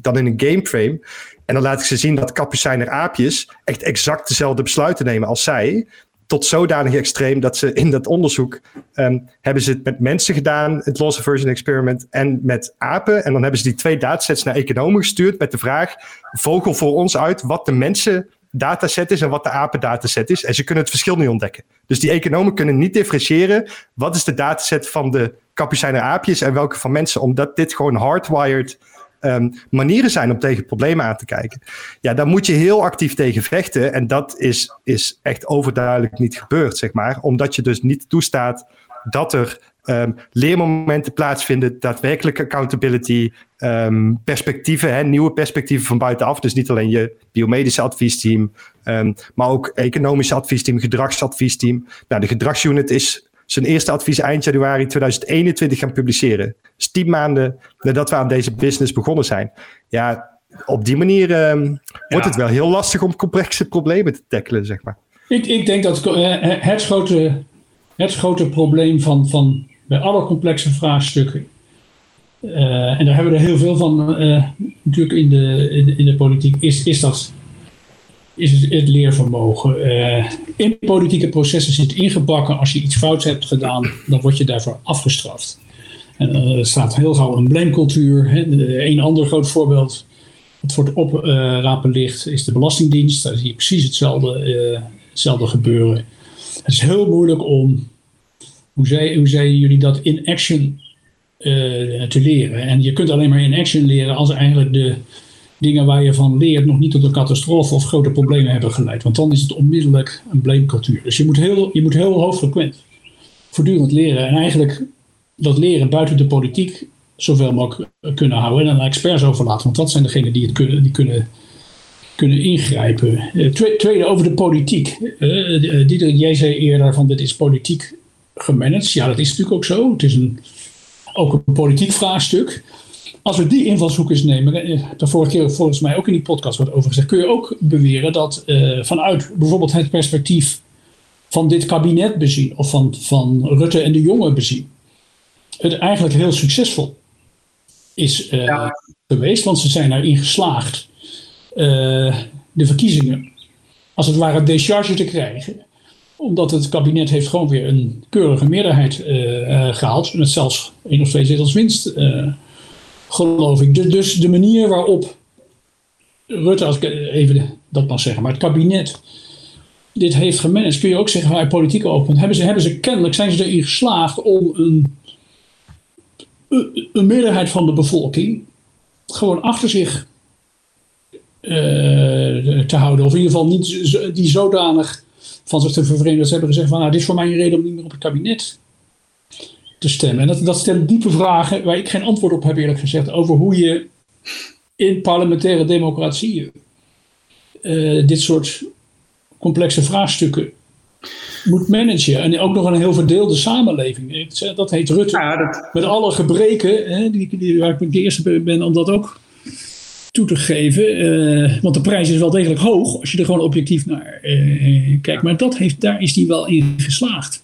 dan in een game frame. En dan laat ik ze zien dat kapucijner aapjes echt exact dezelfde besluiten nemen als zij tot zodanig extreem dat ze in dat onderzoek um, hebben ze het met mensen gedaan, het loss aversion experiment, en met apen. En dan hebben ze die twee datasets naar economen gestuurd met de vraag: vogel voor ons uit wat de mensen dataset is en wat de apen dataset is. En ze kunnen het verschil niet ontdekken. Dus die economen kunnen niet differentiëren wat is de dataset van de kapucijner aapjes en welke van mensen, omdat dit gewoon hardwired um, manieren zijn om tegen problemen aan te kijken. Ja, daar moet je heel actief tegen vechten. En dat is, is echt overduidelijk niet gebeurd, zeg maar. Omdat je dus niet toestaat dat er um, leermomenten plaatsvinden, daadwerkelijke accountability, um, perspectieven, hè, nieuwe perspectieven van buitenaf. Dus niet alleen je biomedische adviesteam, maar ook economische adviesteam, gedragsadviesteam. Nou, de gedragsunit is zijn eerste advies eind januari 2021 gaan publiceren. Dus tien maanden nadat we aan deze business begonnen zijn. Ja, op die manier ja. wordt het wel heel lastig om complexe problemen te tackelen, zeg maar. Ik, ik denk dat het grote, het grote probleem van, van bij alle complexe vraagstukken. Uh, en daar hebben we er heel veel van uh, natuurlijk in de, in de, in de politiek, is, is dat is het, leervermogen. Uh, in politieke processen zit ingebakken, als je iets fouts hebt gedaan, dan word je daarvoor afgestraft. En uh, er staat heel gauw een blamecultuur. Een ander groot voorbeeld, wat voor het oprapen uh, ligt, is de Belastingdienst. Daar zie je precies hetzelfde, uh, hetzelfde gebeuren. Het is heel moeilijk om, hoe zeiden hoe zei jullie dat, in action te leren. En je kunt alleen maar in action leren als eigenlijk de dingen waar je van leert nog niet tot een catastrofe of grote problemen hebben geleid. Want dan is het onmiddellijk een blamecultuur. Dus je moet heel, je moet heel hoogfrequent voortdurend leren. En eigenlijk dat leren buiten de politiek zoveel mogelijk kunnen houden. En aan experts overlaten. Want dat zijn degenen die het kunnen, die kunnen, kunnen ingrijpen. Tweede over de politiek. Uh, Diederik, jij zei eerder van dit is politiek gemanaged. Ja, dat is natuurlijk ook zo. Het is een, ook een politiek vraagstuk. Als we die invalshoek eens nemen, de vorige keer volgens mij ook in die podcast wordt over gezegd, kun je ook beweren dat uh, vanuit bijvoorbeeld het perspectief van dit kabinet bezien, of van, van Rutte en de jongen bezien, het eigenlijk heel succesvol is uh, ja. geweest, want ze zijn erin geslaagd uh, de verkiezingen als het ware decharge te krijgen Omdat het kabinet heeft gewoon weer een keurige meerderheid uh, gehaald. Met zelfs één of twee zetels winst, geloof ik. Dus, dus de manier waarop Rutte, als ik even dat mag zeggen, maar het kabinet dit heeft gemanaged, kun je ook zeggen vanuit politieke oogpunt. Hebben ze, hebben ze kennelijk, zijn ze erin geslaagd om een, een meerderheid van de bevolking gewoon achter zich uh, te houden. Of in ieder geval niet die zodanig van zich te vervreemden dat ze hebben gezegd van nou, dit is voor mij een reden om niet meer op het kabinet te stemmen. En dat, dat stelt diepe vragen waar ik geen antwoord op heb eerlijk gezegd over hoe je in parlementaire democratieën uh, dit soort complexe vraagstukken moet managen. En ook nog een heel verdeelde samenleving. Dat heet Rutte. Ja, dat... Met alle gebreken, hè, die, die, waar ik de eerste ben om dat ook toe te geven. Uh, want de prijs is wel degelijk hoog als je er gewoon objectief naar uh, kijkt. Maar dat heeft, daar is hij wel in geslaagd.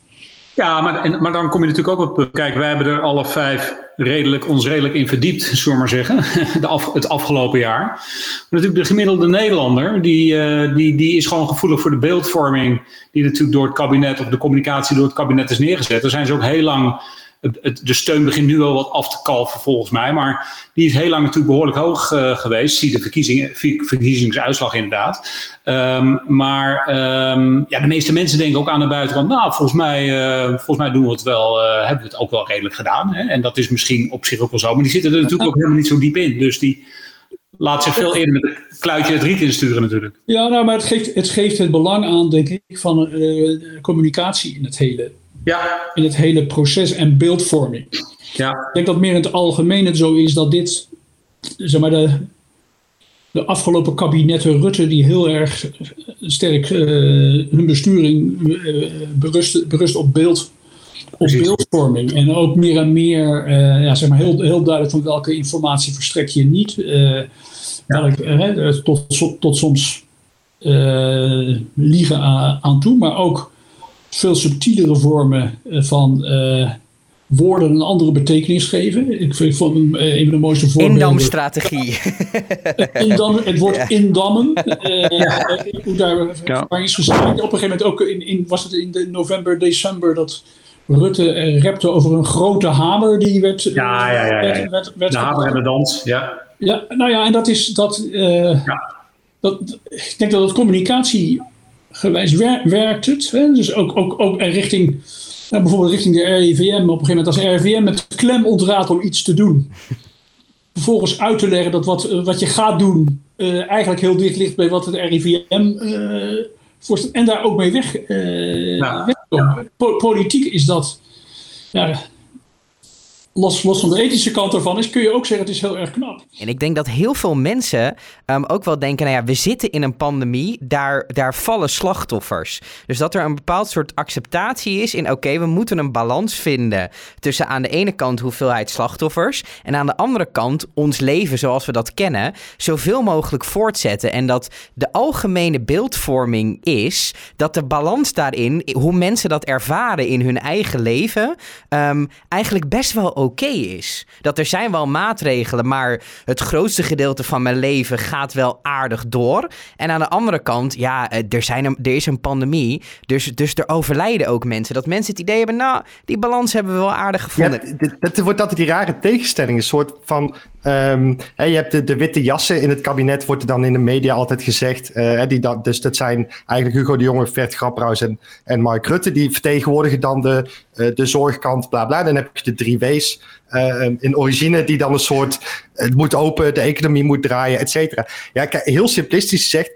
Ja, maar, en, maar dan kom je natuurlijk ook op. Kijk, wij hebben er alle vijf redelijk, ons redelijk in verdiept, zullen we maar zeggen. De het afgelopen jaar. Maar natuurlijk de gemiddelde Nederlander, die, uh, die, die is gewoon gevoelig voor de beeldvorming. Die natuurlijk door het kabinet, of de communicatie door het kabinet is neergezet. Daar zijn ze ook heel lang het, de steun begint nu wel wat af te kalven volgens mij. Maar die is heel lang natuurlijk behoorlijk hoog uh, geweest. Zie de verkiezing, verkiezingsuitslag inderdaad. Um, maar um, ja, de meeste mensen denken ook aan de buitenkant. Nou, volgens mij, uh, volgens mij doen we het wel, uh, hebben we het ook wel redelijk gedaan. Hè? En dat is misschien op zich ook wel zo. Maar die zitten er natuurlijk ook helemaal niet zo diep in. Dus die laat zich veel eerder met een kluitje het riet insturen natuurlijk. Ja, nou, maar het geeft het, geeft het belang aan, denk ik, van communicatie in het hele ja. In het hele proces en beeldvorming. Ja. Ik denk dat meer in het algemeen het zo is dat dit, zeg maar, de, de afgelopen kabinetten Rutte, die heel erg sterk uh, hun besturing uh, berust, berust op beeld. Op beeldvorming. En ook meer en meer, uh, ja, zeg maar, heel, heel duidelijk van welke informatie verstrek je niet. Welk, tot, tot soms liegen aan, aan toe, maar ook veel subtielere vormen eh, van uh, woorden een andere betekenis geven. Ik vind van uh, een van de mooiste voorbeelden. Indamstrategie. Indam, het woord ja. indammen. Uh, ja. Hoe daar ja. is gezegd. Op een gegeven moment ook in, in, was het in de november, december dat Rutte repte over een grote hamer die werd. Ja, ja, ja. Werd, werd, werd de hamer en de dans. Ja. ja, nou ja, en dat is dat. ja. dat ik denk dat het communicatie gewijs werkt het. Hè? Dus ook, ook, ook richting, nou, bijvoorbeeld richting de RIVM. Op een gegeven moment als RIVM met klem ontraadt om iets te doen. Vervolgens uit te leggen dat wat, wat je gaat doen uh, eigenlijk heel dicht ligt bij wat het RIVM uh, eh, voorstelt. En daar ook mee weg, uh, ja, wegkomen. Ja. politiek is dat... Ja, los, los van de ethische kant ervan is, kun je ook zeggen het is heel erg knap. En ik denk dat heel veel mensen um, ook wel denken, nou ja, we zitten in een pandemie, daar, daar vallen slachtoffers. Dus dat er een bepaald soort acceptatie is in, oké, we moeten een balans vinden tussen aan de ene kant hoeveelheid slachtoffers en aan de andere kant ons leven zoals we dat kennen, zoveel mogelijk voortzetten. En dat de algemene beeldvorming is dat de balans daarin, hoe mensen dat ervaren in hun eigen leven, um, eigenlijk best wel oké is. Dat er zijn wel maatregelen, maar het grootste gedeelte van mijn leven gaat wel aardig door. En aan de andere kant, ja, eh, er, zijn een, er is een pandemie, dus, dus er overlijden ook mensen. Dat mensen het idee hebben, nou, die balans hebben we wel aardig gevonden. Ja, dat wordt altijd die rare tegenstelling, een soort van... Um, je hebt de, witte jassen in het kabinet, wordt er dan in de media altijd gezegd. Uh, die dat, dus dat zijn eigenlijk Hugo de Jonge, Vert Grapperhaus en, en Mark Rutte. Die vertegenwoordigen dan de, uh, de zorgkant, bla bla. Dan heb je de drie W's uh, in origine, die dan een soort. Het moet open, de economie moet draaien, et cetera. Ja, heel simplistisch gezegd: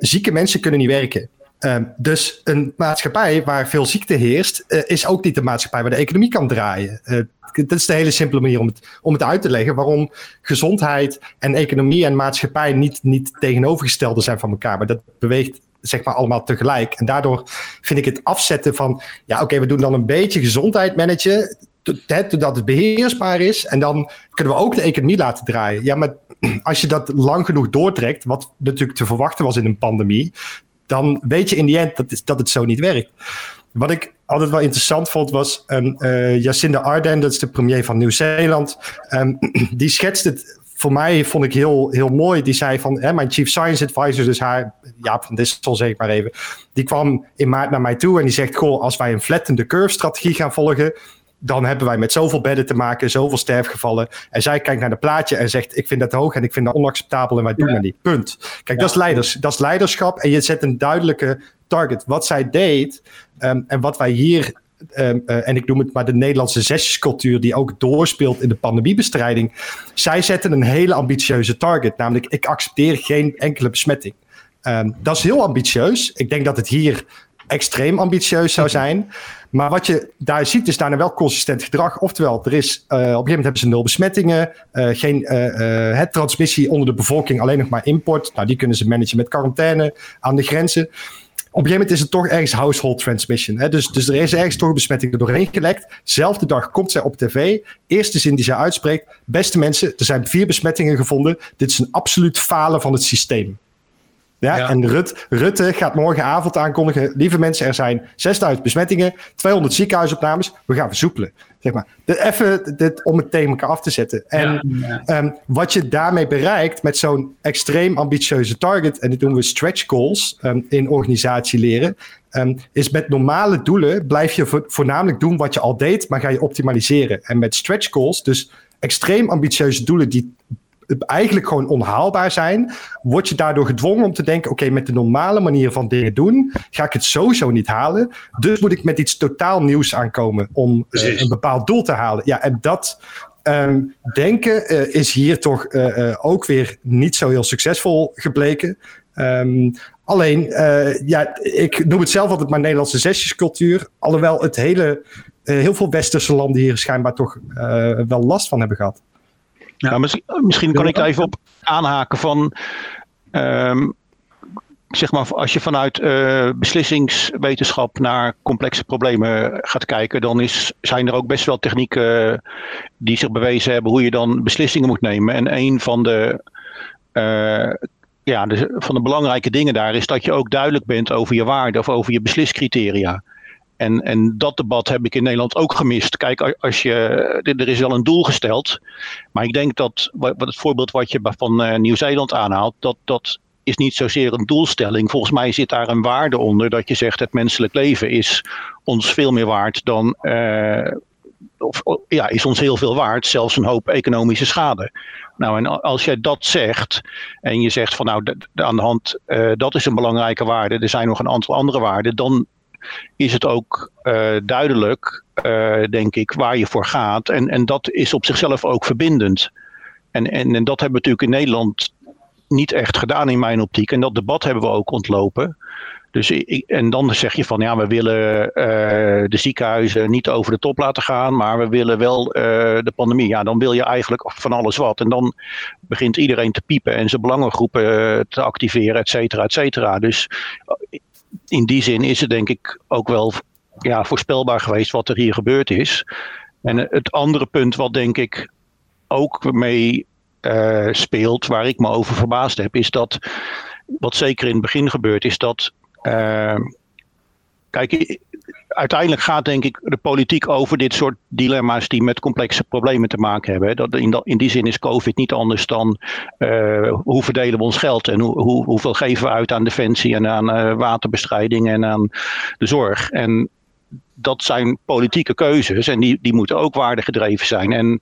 zieke mensen kunnen niet werken. Uh, dus een maatschappij waar veel ziekte heerst, uh, is ook niet de maatschappij waar de economie kan draaien. Uh, dat is de hele simpele manier om het, om het uit te leggen waarom gezondheid en economie en maatschappij niet, niet tegenovergestelde zijn van elkaar. Maar dat beweegt zeg maar allemaal tegelijk. En daardoor vind ik het afzetten van, ja oké, we doen dan een beetje gezondheid managen, totdat het beheersbaar is. En dan kunnen we ook de economie laten draaien. Ja, maar als je dat lang genoeg doortrekt, wat natuurlijk te verwachten was in een pandemie, dan weet je in die end dat, dat het zo niet werkt. Wat ik altijd wel interessant vond was um, uh, Jacinda Ardern, dat is de premier van Nieuw-Zeeland. Um, die schetst het voor mij vond ik heel, heel mooi. Die zei van, hè, mijn chief science advisor, dus haar, Jaap van Dissel zeg maar even. Die kwam in maart naar mij toe en die zegt, goh, als wij een flattende curve strategie gaan volgen, dan hebben wij met zoveel bedden te maken, zoveel sterfgevallen. En zij kijkt naar het plaatje en zegt: Ik vind dat hoog en ik vind dat onacceptabel en wij doen dat niet. Punt. Kijk, dat, is leiders, dat is leiderschap en je zet een duidelijke target. Wat zij deed ehm, en wat wij hier. Ehm, eh, en ik noem het maar de Nederlandse zesjescultuur, die ook doorspeelt in de pandemiebestrijding. Zij zetten een hele ambitieuze target, namelijk: ik accepteer geen enkele besmetting. Ehm, dat is heel ambitieus. Ik denk dat het hier extreem ambitieus zou zijn. Maar wat je daar ziet, is daarna wel consistent gedrag. Oftewel, er is, uh, op een gegeven moment hebben ze nul besmettingen, uh, geen het transmissie onder de bevolking, alleen nog maar import. Nou, die kunnen ze managen met quarantaine aan de grenzen. Op een gegeven moment is het toch ergens household transmission. Hè? Dus, dus er is ergens toch een besmetting er doorheen gelekt. Zelfde dag komt zij op tv. Eerste zin die zij uitspreekt: Beste mensen, er zijn vier besmettingen gevonden. Dit is een absoluut falen van het systeem. Ja, En Rut, Rutte gaat morgenavond aankondigen: lieve mensen, er zijn 6000 besmettingen, 200 ziekenhuisopnames, we gaan versoepelen. Zeg maar. Even dit, om het elkaar af te zetten. En ehm, wat je daarmee bereikt met zo'n extreem ambitieuze target, en dit doen we stretch goals um, in organisatie leren, um, is met normale doelen blijf je voornamelijk doen wat je al deed, maar ga je optimaliseren. En met stretch goals, dus extreem ambitieuze doelen die eigenlijk gewoon onhaalbaar zijn, word je daardoor gedwongen om te denken: oké, met de normale manier van dingen doen, ga ik het sowieso niet halen. Dus moet ik met iets totaal nieuws aankomen om uh, een bepaald doel te halen. Ja, en dat. Um, denken uh, is hier toch uh, ook weer niet zo heel succesvol gebleken. Um, alleen, ja, ik noem het zelf altijd maar Nederlandse zesjescultuur. Alhoewel het hele, heel veel westerse landen hier schijnbaar toch wel last van hebben gehad. Ja. misschien, misschien kan ik daar even op aanhaken van. Um, zeg maar, als je vanuit uh, beslissingswetenschap naar complexe problemen gaat kijken, dan is, zijn er ook best wel technieken die zich bewezen hebben hoe je dan beslissingen moet nemen. En een van de, uh, ja, de, van de belangrijke dingen daar is dat je ook duidelijk bent over je waarden of over je besliscriteria. En, en dat debat heb ik in Nederland ook gemist. Kijk, als je, er is wel een doel gesteld. Maar ik denk dat wat het voorbeeld wat je van uh, Nieuw-Zeeland aanhaalt, dat, dat is niet zozeer een doelstelling. Volgens mij zit daar een waarde onder dat je zegt het menselijk leven is ons veel meer waard dan. Uh, of, ja, is ons heel veel waard, zelfs een hoop economische schade. Nou, en als jij dat zegt en je zegt van nou, aan de hand, uh, dat is een belangrijke waarde, er zijn nog een aantal andere waarden, dan is het ook uh, duidelijk, uh, denk ik, waar je voor gaat. En, en dat is op zichzelf ook verbindend. En, en, en dat hebben we natuurlijk in Nederland niet echt gedaan in mijn optiek. En dat debat hebben we ook ontlopen. Dus ik, en dan zeg je van ja, we willen uh, de ziekenhuizen niet over de top laten gaan, maar we willen wel de pandemie. Ja, dan wil je eigenlijk van alles wat. En dan begint iedereen te piepen en zijn belangengroepen te activeren, et cetera, et cetera. Dus in die zin is het denk ik ook wel ja, voorspelbaar geweest wat er hier gebeurd is. En het andere punt wat denk ik ook mee uh, speelt, waar ik me over verbaasd heb, is dat wat zeker in het begin gebeurt, is dat. Uh, kijk, uiteindelijk gaat denk ik de politiek over dit soort dilemma's die met complexe problemen te maken hebben. Dat in, in die zin is COVID niet anders dan uh, hoe verdelen we ons geld en hoe, hoe, hoeveel geven we uit aan defensie en aan uh, waterbestrijding en aan de zorg. En dat zijn politieke keuzes en die, die moeten ook waardegedreven zijn. En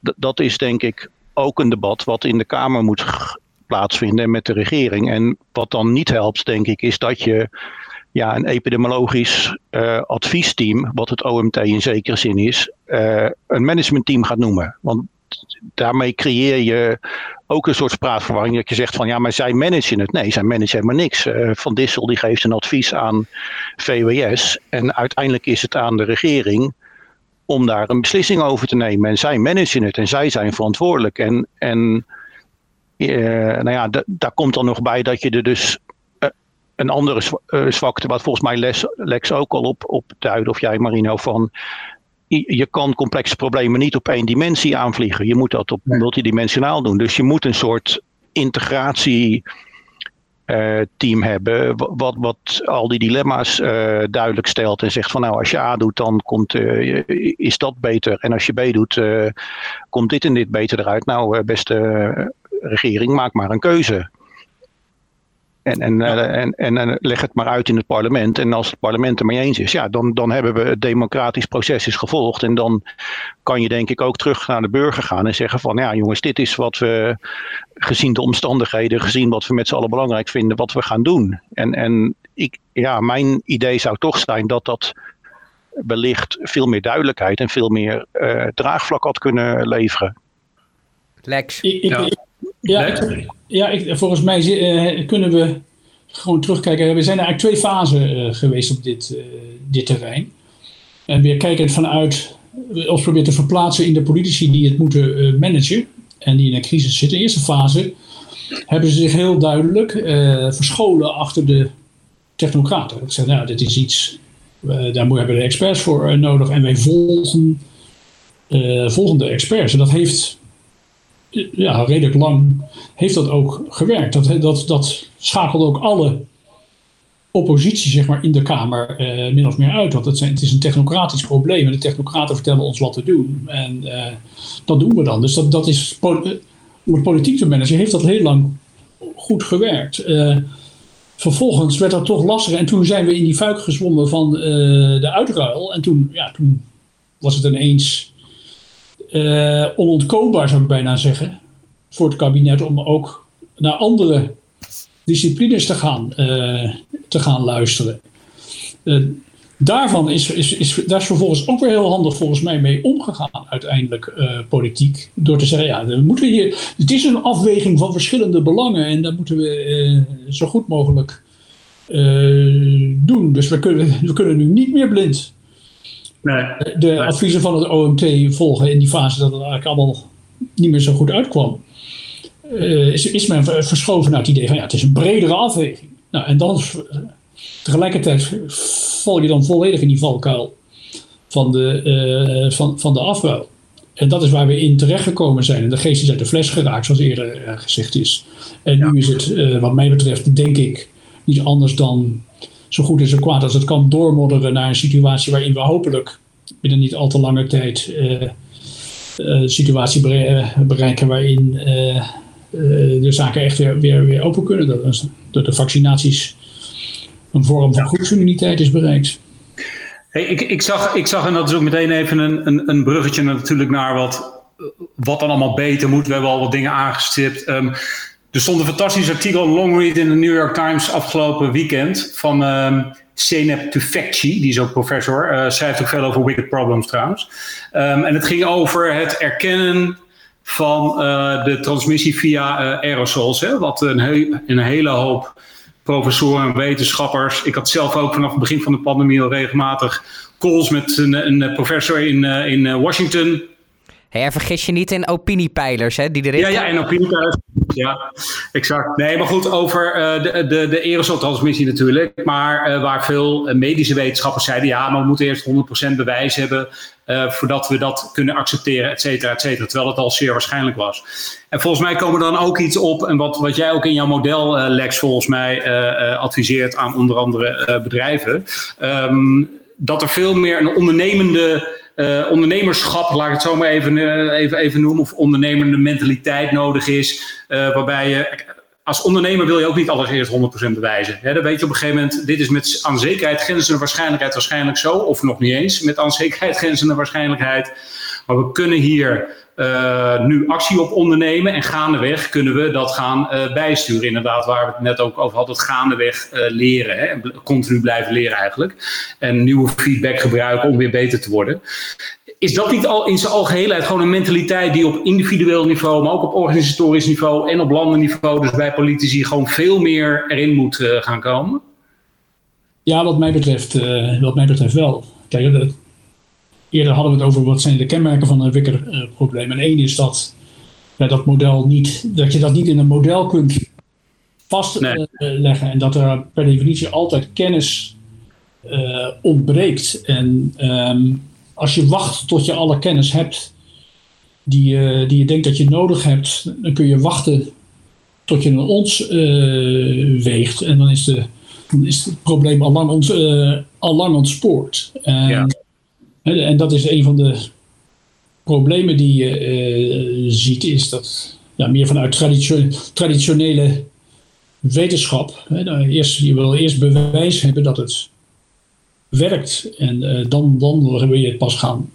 dat is denk ik ook een debat wat in de Kamer moet plaatsvinden met de regering. En wat dan niet helpt, denk ik, is dat je ja, een epidemiologisch uh, adviesteam, wat het OMT in zekere zin is, uh, een managementteam gaat noemen. Want daarmee creëer je ook een soort spraakverwarring. Dat je zegt van ja, maar zij managen het. Nee, zij managen helemaal niks. Uh, van Dissel die geeft een advies aan VWS. En uiteindelijk is het aan de regering om daar een beslissing over te nemen. En zij managen het en zij zijn verantwoordelijk. En, en nou ja, daar komt dan nog bij dat je er dus een andere uh, zwakte, wat volgens mij Les, Lex ook al op, op of jij Marino, van je kan complexe problemen niet op één dimensie aanvliegen. Je moet dat op multidimensionaal doen. Dus je moet een soort integratie team hebben, wat, wat al die dilemma's duidelijk stelt en zegt van nou als je A doet dan komt, is dat beter en als je B doet komt dit en dit beter eruit. Nou beste regering, maak maar een keuze. En, en, uh, en, en, leg het maar uit in het parlement. En als het parlement er mee eens is, ja, dan, dan hebben we het democratisch proces is gevolgd. En dan kan je denk ik ook terug naar de burger gaan en zeggen van ja jongens, dit is wat we gezien de omstandigheden, gezien wat we met z'n allen belangrijk vinden, wat we gaan doen. En, en ik, ja, mijn idee zou toch zijn dat dat wellicht veel meer duidelijkheid en veel meer uh, draagvlak had kunnen leveren. Lex. Ja. Ja, ja ik, volgens mij uh, kunnen we gewoon terugkijken. We zijn eigenlijk twee fasen uh, geweest op dit, uh, dit terrein. En weer kijken vanuit, ons proberen te verplaatsen in de politici die het moeten managen en die in een crisis zitten. In de eerste fase hebben ze zich heel duidelijk verscholen achter de technocraten. Ik zei, nou, dit is iets, daar hebben we de experts voor nodig en wij volgen, volgen de experts. En dat heeft ja, redelijk lang heeft dat ook gewerkt. Dat, dat, dat schakelde ook alle oppositie zeg maar, in de Kamer uh, min of meer uit. Want het, is een technocratisch probleem en de technocraten vertellen ons wat te doen. En uh, dat doen we dan. Dus dat, dat is, om het politiek te managen heeft dat heel lang goed gewerkt. Vervolgens werd dat toch lastiger en toen zijn we in die fuik gezwommen van de uitruil. En toen, ja, toen was het ineens uh, onontkoombaar, zou ik bijna zeggen, voor het kabinet om ook naar andere disciplines te gaan, uh, te gaan luisteren. Uh, daarvan is, is, is, daar is vervolgens ook weer heel handig volgens mij mee omgegaan, uiteindelijk politiek. Door te zeggen, ja, moeten we hier, het is een afweging van verschillende belangen en dat moeten we zo goed mogelijk doen. Dus we kunnen, we kunnen nu niet meer blind Nee. De adviezen van het OMT volgen in die fase dat het eigenlijk allemaal niet meer zo goed uitkwam. Uh, is, is men verschoven naar het idee van ja, het is een bredere afweging. Nou, en dan tegelijkertijd val je dan volledig in die valkuil van de, uh, van, van de afruil. En dat is waar we in terechtgekomen zijn. En de geest is uit de fles geraakt, zoals eerder uh, gezegd is. En nu is het, wat mij betreft, denk ik, niet anders dan zo goed en zo kwaad als het kan doormodderen naar een situatie waarin we hopelijk binnen niet al te lange tijd uh, een situatie bereiken waarin uh, de zaken echt weer, weer, weer open kunnen. Dat, dat de vaccinaties een vorm van groepsimmuniteit is bereikt. Hey, ik, ik, zag, ik zag, en dat is ook meteen even een, een, een bruggetje natuurlijk naar wat, wat dan allemaal beter moet. We hebben al wat dingen aangestipt. Um, er stond een fantastisch artikel, long read in de New York Times afgelopen weekend van um, Zeynep die is ook professor, uh, schrijft ook veel over wicked problems trouwens. Um, en het ging over het erkennen van uh, de transmissie via uh, aerosols, hè, wat een, een hele hoop professoren en wetenschappers. Ik had zelf ook vanaf het begin van de pandemie al regelmatig calls met een, een professor in, in Washington Hey, vergis je niet in opiniepeilers, hè, die erin Ja, ja, in opiniepeilers. Ja, exact. Nee, maar goed, over uh, de, de, de aerosoltransmissie natuurlijk. Maar uh, waar veel uh, medische wetenschappers zeiden... ja, maar we moeten eerst 100% bewijs hebben... voordat we dat kunnen accepteren, et cetera, et cetera. Terwijl het al zeer waarschijnlijk was. En volgens mij komen er dan ook iets op... en wat, wat jij ook in jouw model, Lex, volgens mij adviseert... aan onder andere bedrijven... Um, dat er veel meer een ondernemende uh, ondernemerschap, laat ik het zo maar even, uh, even, even noemen, of ondernemende mentaliteit nodig is. Uh, waarbij je, als ondernemer wil je ook niet alles eerst 100% bewijzen. Dan weet je op een gegeven moment, dit is met aan zekerheid grenzende waarschijnlijkheid waarschijnlijk zo, of nog niet eens met aan zekerheid grenzende waarschijnlijkheid. Maar we kunnen hier uh, nu actie op ondernemen. En gaandeweg kunnen we dat gaan uh, bijsturen. Inderdaad, waar we het net ook over hadden. Het gaandeweg uh, leren. Hè? Continu blijven leren eigenlijk. En nieuwe feedback gebruiken om weer beter te worden. Is dat niet al in zijn algeheelheid gewoon een mentaliteit die op individueel niveau, maar ook op organisatorisch niveau en op landenniveau, dus bij politici, gewoon veel meer erin moet gaan komen? Ja, wat mij betreft, wat mij betreft wel. Kijk, Eerder hadden we het over wat zijn de kenmerken van een wikkerprobleem. en één is dat, ja, dat, model niet, dat je dat niet in een model kunt vastleggen. En dat er per definitie altijd kennis uh, ontbreekt. En um, als je wacht tot je alle kennis hebt die, uh, die je denkt dat je nodig hebt, dan kun je wachten tot je een ons weegt. En dan is, de, dan is het probleem al lang, ont, al lang ontspoord. En, ja. En dat is een van de problemen die je ziet, is dat ja, meer vanuit traditionele wetenschap. Hè, nou, eerst, je wil eerst bewijs hebben dat het werkt. En uh, dan, dan wil je het pas gaan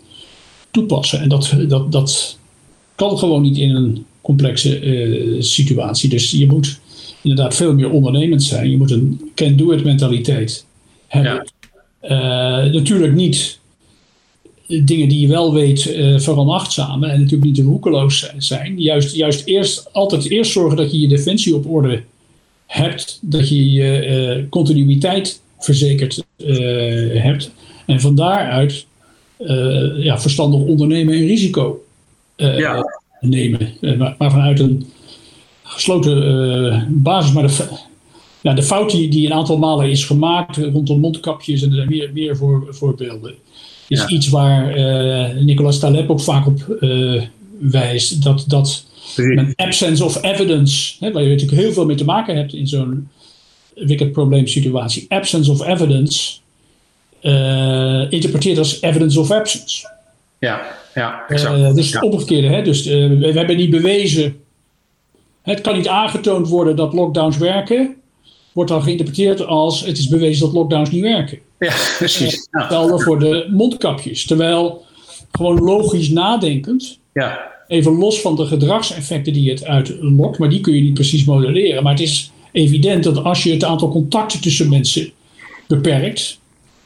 toepassen. En dat, dat, dat kan gewoon niet in een complexe uh, situatie. Dus je moet inderdaad veel meer ondernemend zijn. Je moet een can-do-it mentaliteit hebben. Ja. Uh, natuurlijk niet dingen die je wel weet uh, en natuurlijk niet roekeloos zijn. Juist, juist eerst, altijd eerst zorgen dat je je defensie op orde hebt, dat je je uh, continuïteit verzekerd uh, hebt. En van daaruit ja, verstandig ondernemen en risico ja. nemen. Maar, maar, vanuit een gesloten basis. Maar de, ja, de fout die, die een aantal malen is gemaakt rondom mondkapjes en er zijn meer, meer voor, voorbeelden. Is iets waar Nicolas Taleb ook vaak op wijst. Dat, dat een absence of evidence, hè, waar je natuurlijk heel veel mee te maken hebt in zo'n wicked probleem situatie. Absence of evidence uh, interpreteert als evidence of absence. Ja, ja, exact. Dus het omgekeerde. Hè? Dus we, hebben niet bewezen. Het kan niet aangetoond worden dat lockdowns werken. Wordt dan geïnterpreteerd als het is bewezen dat lockdowns niet werken. Ja, precies. Hetzelfde voor de mondkapjes. Terwijl gewoon logisch nadenkend. Ja Even los van de gedragseffecten die het uitlokt, maar die kun je niet precies modelleren. Maar het is evident dat als je het aantal contacten tussen mensen beperkt,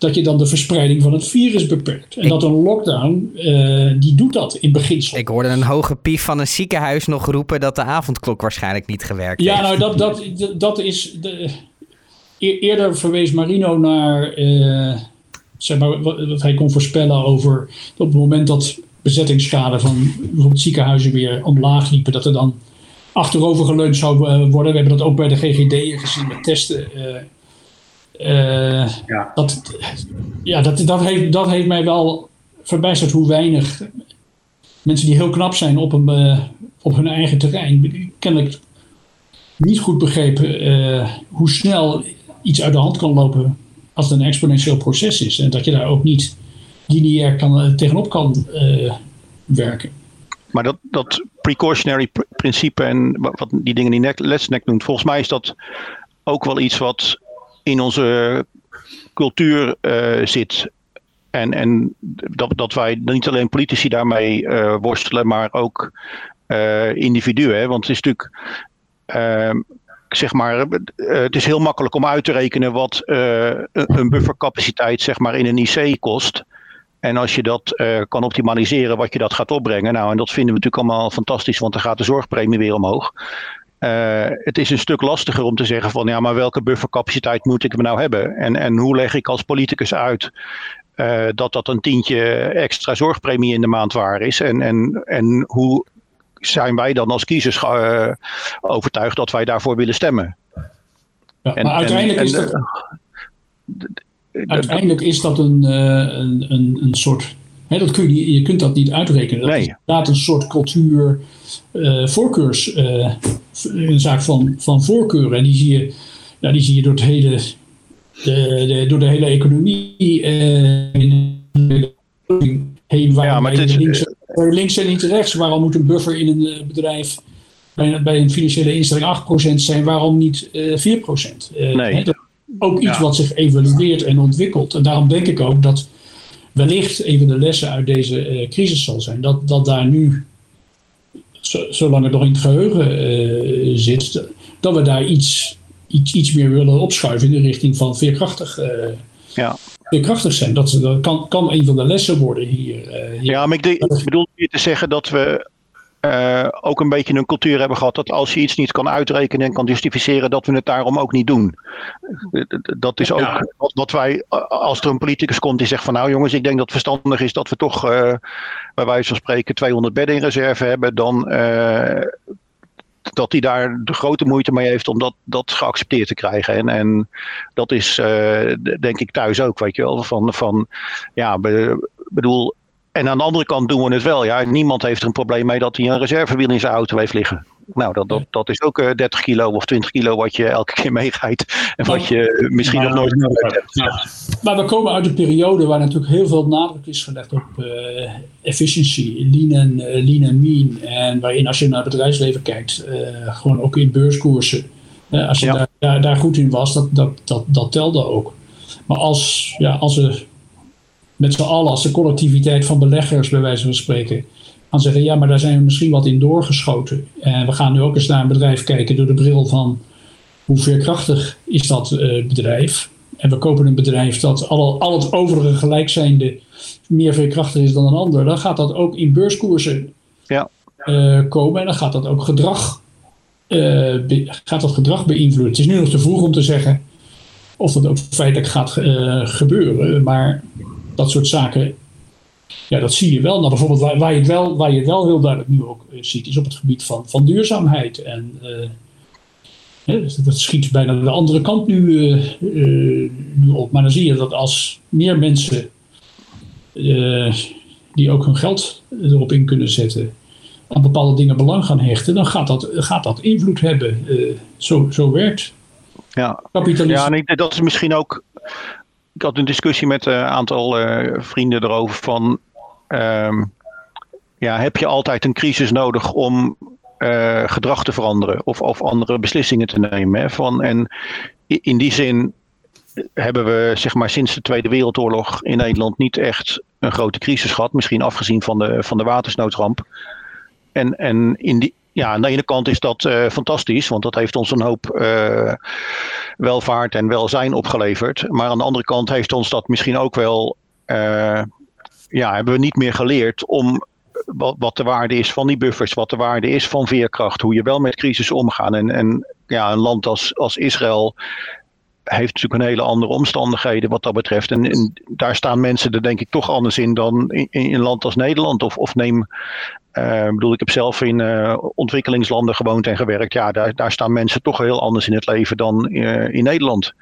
dat je dan de verspreiding van het virus beperkt. En dat een lockdown, uh, die doet dat in beginsel. Ik hoorde een hoge pief van een ziekenhuis nog roepen dat de avondklok waarschijnlijk niet gewerkt ja, heeft. Ja, nou dat, dat, dat is... De, eerder verwees Marino naar... Uh, zeg maar, wat, wat, hij kon voorspellen over... op het moment dat bezettingsschade van bijvoorbeeld ziekenhuizen weer omlaag liepen, dat er dan achterover geleund zou eh, worden. We hebben dat ook bij de GGD gezien met testen. Uh, uh, ja. Dat, ja, dat, dat, heeft, dat heeft mij wel verbijsterd hoe weinig mensen die heel knap zijn op, een, op hun eigen terrein, kennelijk niet goed begrepen hoe snel iets uit de hand kan lopen als het een exponentieel proces is. En dat je daar ook niet lineair kan, eh, tegenop kan werken. Maar dat, dat precautionary principe en wat die dingen die Lesnek noemt, volgens mij is dat ook wel iets wat in onze cultuur uh, zit. En, en dat, dat wij niet alleen politici daarmee uh, worstelen, maar ook uh, individuen. Want het is natuurlijk ehm, zeg maar, het is heel makkelijk om uit te rekenen wat een buffercapaciteit zeg maar, in een IC kost. En als je dat kan optimaliseren, wat je dat gaat opbrengen. Nou, en dat vinden we natuurlijk allemaal fantastisch, want dan gaat de zorgpremie weer omhoog. Uh, het is een stuk lastiger om te zeggen van ja, maar welke buffercapaciteit moet ik me nou hebben? En, en hoe leg ik als politicus uit uh, dat dat een tientje extra zorgpremie in de maand waar is? En, en, en hoe zijn wij dan als kiezers overtuigd dat wij daarvoor willen stemmen? Ja, en, maar uiteindelijk en, is dat Uiteindelijk is dat een, eh, een, een, een soort. Hè, dat kun je, je kunt dat niet uitrekenen. Dat nee. is inderdaad een soort cultuur, uh, voorkeurs, uh, een zaak van, van voorkeuren. En die zie je, ja, die zie je door, het hele, de, de, door de hele economie heen. Waar ja, maar is, links, links en niet rechts. Waarom moet een buffer in een bedrijf bij, bij een financiële instelling 8% zijn? Waarom niet 4%? nee. Ook iets wat zich evolueert en ontwikkelt. En daarom denk ik ook dat wellicht een van de lessen uit deze uh, crisis zal zijn. Dat, dat daar nu, zolang het nog in het geheugen uh, zit, dat we daar iets, iets, iets meer willen opschuiven in de richting van veerkrachtig. Uh, ja. Veerkrachtig zijn. Dat, dat kan, kan een van de lessen worden hier. hier. Ja, maar ik, denk, ik bedoel hier te zeggen dat we uh, ook een beetje een cultuur hebben gehad dat als je iets niet kan uitrekenen en kan justificeren, dat we het daarom ook niet doen. Dat is ook wat, wij, als er een politicus komt die zegt van nou jongens, ik denk dat het verstandig is dat we toch uh, bij wijze van spreken 200 bedden in reserve hebben, dan uh, dat hij daar de grote moeite mee heeft om dat, dat geaccepteerd te krijgen. En, en dat is denk ik thuis ook, weet je wel, van, van ja, bedoel, en aan de andere kant doen we het wel. Ja, niemand heeft er een probleem mee dat hij een reservewiel in zijn auto heeft liggen. Nou, dat, dat, dat is ook 30 kilo of 20 kilo wat je elke keer meegaat. En wat je misschien nog nooit nodig hebt. Ja. Maar we komen uit een periode waar natuurlijk heel veel nadruk is gelegd op uh, efficiency, lean en, lean and mean. En waarin als je naar het bedrijfsleven kijkt, gewoon ook in beurskoersen. als je daar, daar, daar, goed in was, dat, dat, dat, dat telde ook. Maar als, ja, als we met z'n allen, als de collectiviteit van beleggers bij wijze van spreken, gaan zeggen, ja, maar daar zijn we misschien wat in doorgeschoten. En we gaan nu ook eens naar een bedrijf kijken door de bril van hoe veerkrachtig is dat uh, bedrijf. En we kopen een bedrijf dat al, al het overige gelijkzijnde meer veerkrachtig is dan een ander. Dan gaat dat ook in beurskoersen ja. uh, komen en dan gaat dat ook gedrag, uh, be, gaat dat gedrag beïnvloeden. Het is nu nog te vroeg om te zeggen of dat ook feitelijk gaat gebeuren. Maar dat soort zaken, ja, dat zie je wel. Nou, bijvoorbeeld waar, waar, je het wel, waar je het wel heel duidelijk nu ook eh, ziet, is op het gebied van, van duurzaamheid. En uh, dat schiet bijna de andere kant nu, uh, nu op. Maar dan zie je dat als meer mensen die ook hun geld erop in kunnen zetten, aan bepaalde dingen belang gaan hechten, dan gaat dat, gaat dat invloed hebben. zo, zo werkt ja. kapitalisme. Ja, en dat is misschien ook ik had een discussie met een aantal uh, vrienden erover van, um, ja, heb je altijd een crisis nodig om uh, gedrag te veranderen of, of andere beslissingen te nemen? Hè? Van, en in die zin hebben we zeg maar sinds de Tweede Wereldoorlog in Nederland niet echt een grote crisis gehad, misschien afgezien van de, van de watersnoodramp. En, en in die, ja, aan de ene kant is dat uh, fantastisch, want dat heeft ons een hoop uh, welvaart en welzijn opgeleverd. Maar aan de andere kant heeft ons dat misschien ook wel, uh, ja, hebben we niet meer geleerd om wat, wat, de waarde is van die buffers, wat de waarde is van veerkracht, hoe je wel met crisis omgaan. En, en ja, een land als, als Israël heeft natuurlijk een hele andere omstandigheden wat dat betreft. En, en, daar staan mensen er denk ik toch anders in dan in, in een land als Nederland. Of, of neem uh, bedoel, ik heb zelf in uh, ontwikkelingslanden gewoond en gewerkt. Ja, daar, daar staan mensen toch heel anders in het leven dan uh, in Nederland.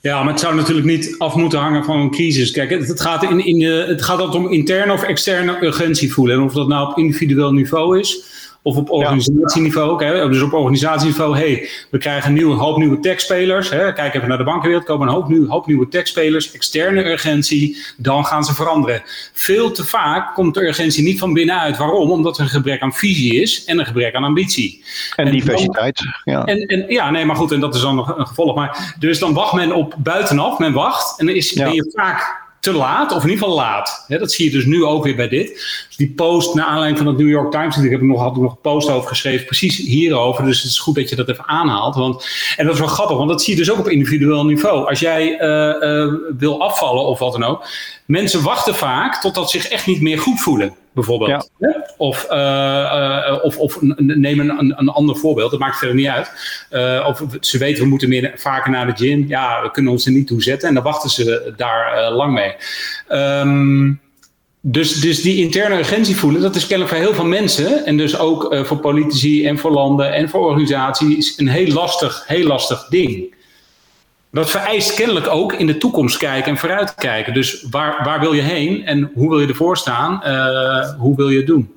Ja, maar het zou natuurlijk niet af moeten hangen van een crisis. Kijk, het, het gaat, in, in, het gaat altijd om interne of externe urgentie voelen. En of dat nou op individueel niveau is of op organisatieniveau. Hè, dus op organisatieniveau, hey, we krijgen een, nieuwe, hoop nieuwe techspelers. Hè, kijk even naar de bankenwereld, komen een hoop, nieuw, hoop nieuwe techspelers. Externe urgentie, dan gaan ze veranderen. Veel te vaak komt de urgentie niet van binnenuit. Waarom? Omdat er een gebrek aan visie is en een gebrek aan ambitie. En, en diversiteit. ja. En, en, ja, nee, maar goed, en dat is dan nog een gevolg. Maar, dus dan wacht men op buitenaf, men wacht. En dan is, ben je vaak te laat, of in ieder geval laat. dat zie je dus nu ook weer bij dit. Dus die post naar aanleiding van het New York Times, ik heb nog, had ik nog een post over geschreven, precies hierover. Dus het is goed dat je dat even aanhaalt. Want, en dat is wel grappig, want dat zie je dus ook op individueel niveau. Als jij uh, uh, wil afvallen of wat dan ook, mensen wachten vaak totdat ze zich echt niet meer goed voelen bijvoorbeeld. Ja. Of, uh, uh, of, of neem een, een, ander voorbeeld, dat maakt verder niet uit. Uh, of ze weten, we moeten meer, vaker naar de gym. Ja, we kunnen ons er niet toe zetten. En dan wachten ze daar lang mee. Um, dus, dus die interne urgentie voelen, dat is kennelijk voor heel veel mensen. En dus ook voor politici en voor landen en voor organisaties een heel lastig, heel lastig ding. Dat vereist kennelijk ook in de toekomst kijken en vooruitkijken. Dus waar, waar wil je heen en hoe wil je ervoor staan? Uh, hoe wil je het doen?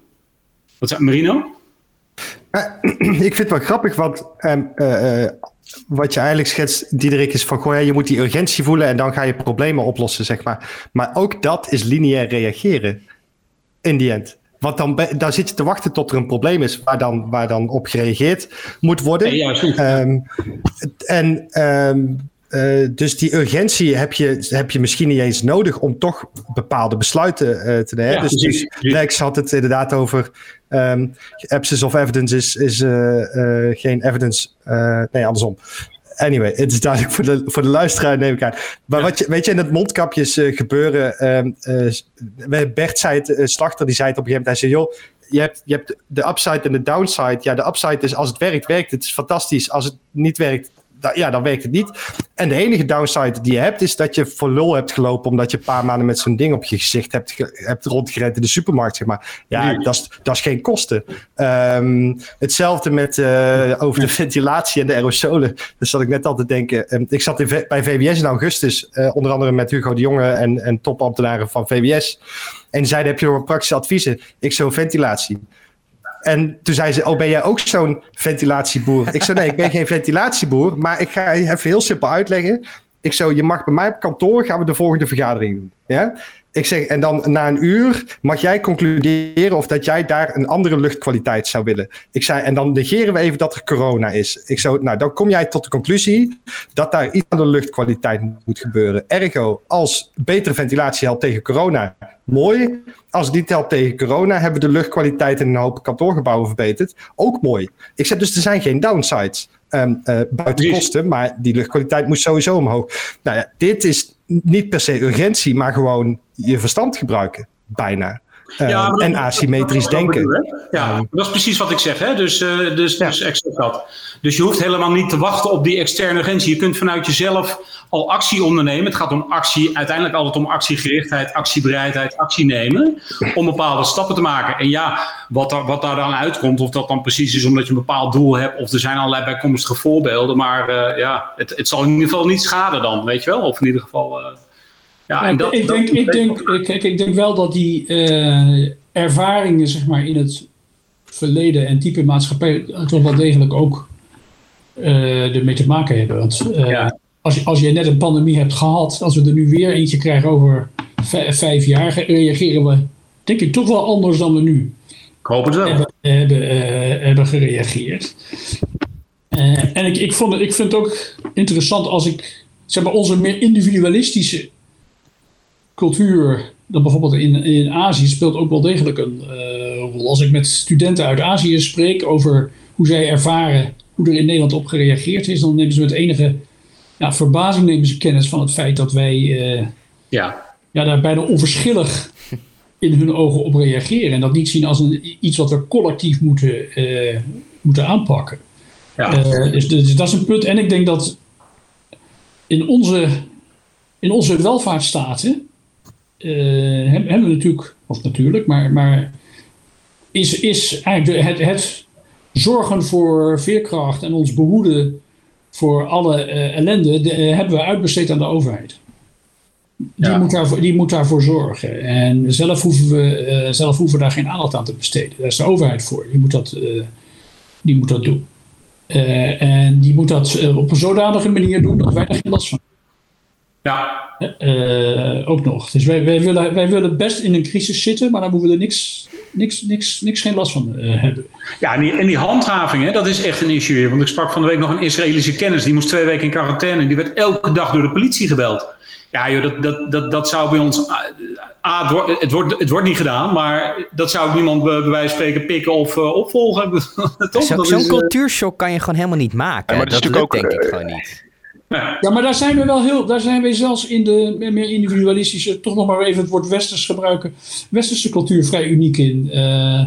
Wat zei Marino? Uh, ik vind het wel grappig, want um, uh, wat je eigenlijk schetst, Diederik, is van goh, ja, je moet die urgentie voelen en dan ga je problemen oplossen, zeg maar. Maar ook dat is lineair reageren in die end. Want dan, dan zit je te wachten tot er een probleem is waar dan, waar dan op gereageerd moet worden. Ja, um, en um, uh, dus die urgentie heb je, heb je misschien niet eens nodig om toch bepaalde besluiten uh, te nemen. Ja, dus, dus Lex had het inderdaad over um, absence of evidence is, is uh, geen evidence. nee, andersom. Anyway, het is duidelijk voor de, voor de luisteraar, neem ik aan. Maar ja. wat je, weet je, in het mondkapjes gebeuren. Um, Bert zei het, Slachter, die zei het op een gegeven moment. Hij zei, joh, je hebt, je hebt de upside en de downside. Ja, de upside is als het werkt, werkt het. is fantastisch. Als het niet werkt, ja, dan werkt het niet. En de enige downside die je hebt, is dat je voor lul hebt gelopen. omdat je een paar maanden met zo'n ding op je gezicht hebt, hebt rondgerend in de supermarkt. Zeg maar. Ja, dat is, dat is geen kosten. Um, hetzelfde met uh, over de ventilatie en de aerosolen. Dus zat ik net al te denken. Um, ik zat in, bij VWS in augustus, uh, onder andere met Hugo de Jonge en, en topambtenaren van VWS. En zeiden: heb je nog praktische adviezen? Ik zo ventilatie En toen zei ze, oh ben jij ook zo'n ventilatieboer? Ik zei, nee, ik ben geen ventilatieboer, maar ik ga je even heel simpel uitleggen. Ik zo, je mag bij mij op kantoor, gaan we de volgende vergadering doen. Ja? Ik zeg, en dan na een uur mag jij concluderen of dat jij daar een andere luchtkwaliteit zou willen. Ik zei, en dan negeren we even dat er corona is. Ik zo, nou, dan kom jij tot de conclusie dat daar iets aan de luchtkwaliteit moet gebeuren. Ergo, als betere ventilatie helpt tegen corona, mooi. Als het niet helpt tegen corona, hebben we de luchtkwaliteit in een hoop kantoorgebouwen verbeterd. Ook mooi. Ik zeg, dus er zijn geen downsides. Um, uh, buiten kosten, maar die luchtkwaliteit moest sowieso omhoog. Nou ja, dit is niet per se urgentie, maar gewoon je verstand gebruiken, bijna. Ja, uh, en asymmetrisch denken. Ja, dat is precies wat ik zeg. Hè? Dus, uh, dus, ja. dus exact dat. Dus je hoeft helemaal niet te wachten op die externe urgentie. Je kunt vanuit jezelf al actie ondernemen. Het gaat om actie, uiteindelijk altijd om actiegerichtheid, actiebereidheid, actie nemen. Om bepaalde stappen te maken. En ja, wat, daar, wat daar dan uitkomt, of dat dan precies is omdat je een bepaald doel hebt, of er zijn allerlei bijkomstige voorbeelden. Maar uh, ja, het, het zal in ieder geval niet schaden dan, weet je wel? Of in ieder geval. Ja, en dat, ik, denk, ik, denk, ik, ik denk wel dat die uh, ervaringen zeg maar, in het verleden en type maatschappij toch wel degelijk ook uh, ermee te maken hebben. Want uh, ja. als, als je net een pandemie hebt gehad, als we er nu weer eentje krijgen over vijf jaar, reageren we denk ik toch wel anders dan we nu ik hoop het wel. hebben, hebben, hebben gereageerd. en ik, ik, vond het, ik vind het ook interessant als ik zeg maar, onze meer individualistische cultuur, dat bijvoorbeeld in, in Azië, speelt ook wel degelijk een uh, rol. Als ik met studenten uit Azië spreek over hoe zij ervaren hoe er in Nederland op gereageerd is, dan nemen ze met enige ja, verbazing nemen ze kennis van het feit dat wij uh, ja. Ja, daar bijna onverschillig in hun ogen op reageren. En dat niet zien als een, iets wat we collectief moeten, uh, moeten aanpakken. Ja. Dus, dus, dat is een punt. En ik denk dat in onze, in onze welvaartsstaten hebben we natuurlijk, of natuurlijk, maar, maar is, is eigenlijk het, het zorgen voor veerkracht en ons behoeden voor alle uh, ellende, de, uh, hebben we uitbesteed aan de overheid. Die, ja. moet daarvoor, die moet daarvoor zorgen. En zelf hoeven, we, zelf hoeven we daar geen aandacht aan te besteden. Daar is de overheid voor. Die moet dat, die moet dat doen. en die moet dat op een zodanige manier doen dat wij er geen last van ja. Uh, ook nog. Dus wij, wij, willen, wij willen best in een crisis zitten, maar dan moeten we er niks, niks, niks, niks geen last van uh, hebben. Ja, en die, en die handhaving, hè, dat is echt een issue. Want ik sprak van de week nog een Israëlische kennis, die moest twee weken in quarantaine en die werd elke dag door de politie gebeld. Ja, joh, dat, dat, dat, dat zou bij ons. A, het, wordt, het, wordt, het wordt niet gedaan, maar dat zou niemand bij wijze van spreken pikken of uh, opvolgen. Zo'n zo cultuurshock kan je gewoon helemaal niet maken. Ja, maar dat, dat lukt ook, denk ik gewoon niet. Ja, maar daar zijn we wel heel, daar zijn we zelfs in de meer individualistische, toch nog maar even het woord westers gebruiken, westerse cultuur vrij uniek in. Uh,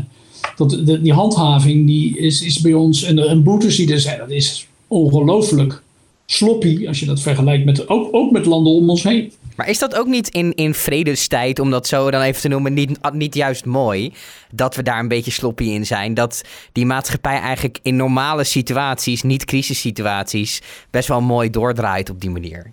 dat, die handhaving die is, is bij ons, en, en boetes die er zijn, dat is ongelooflijk sloppy als je dat vergelijkt met, ook, ook met landen om ons heen. Maar is dat ook niet in, in vredestijd, om dat zo dan even te noemen, niet, niet juist mooi? Dat we daar een beetje sloppy in zijn. Dat die maatschappij eigenlijk in normale situaties, niet crisissituaties, best wel mooi doordraait op die manier.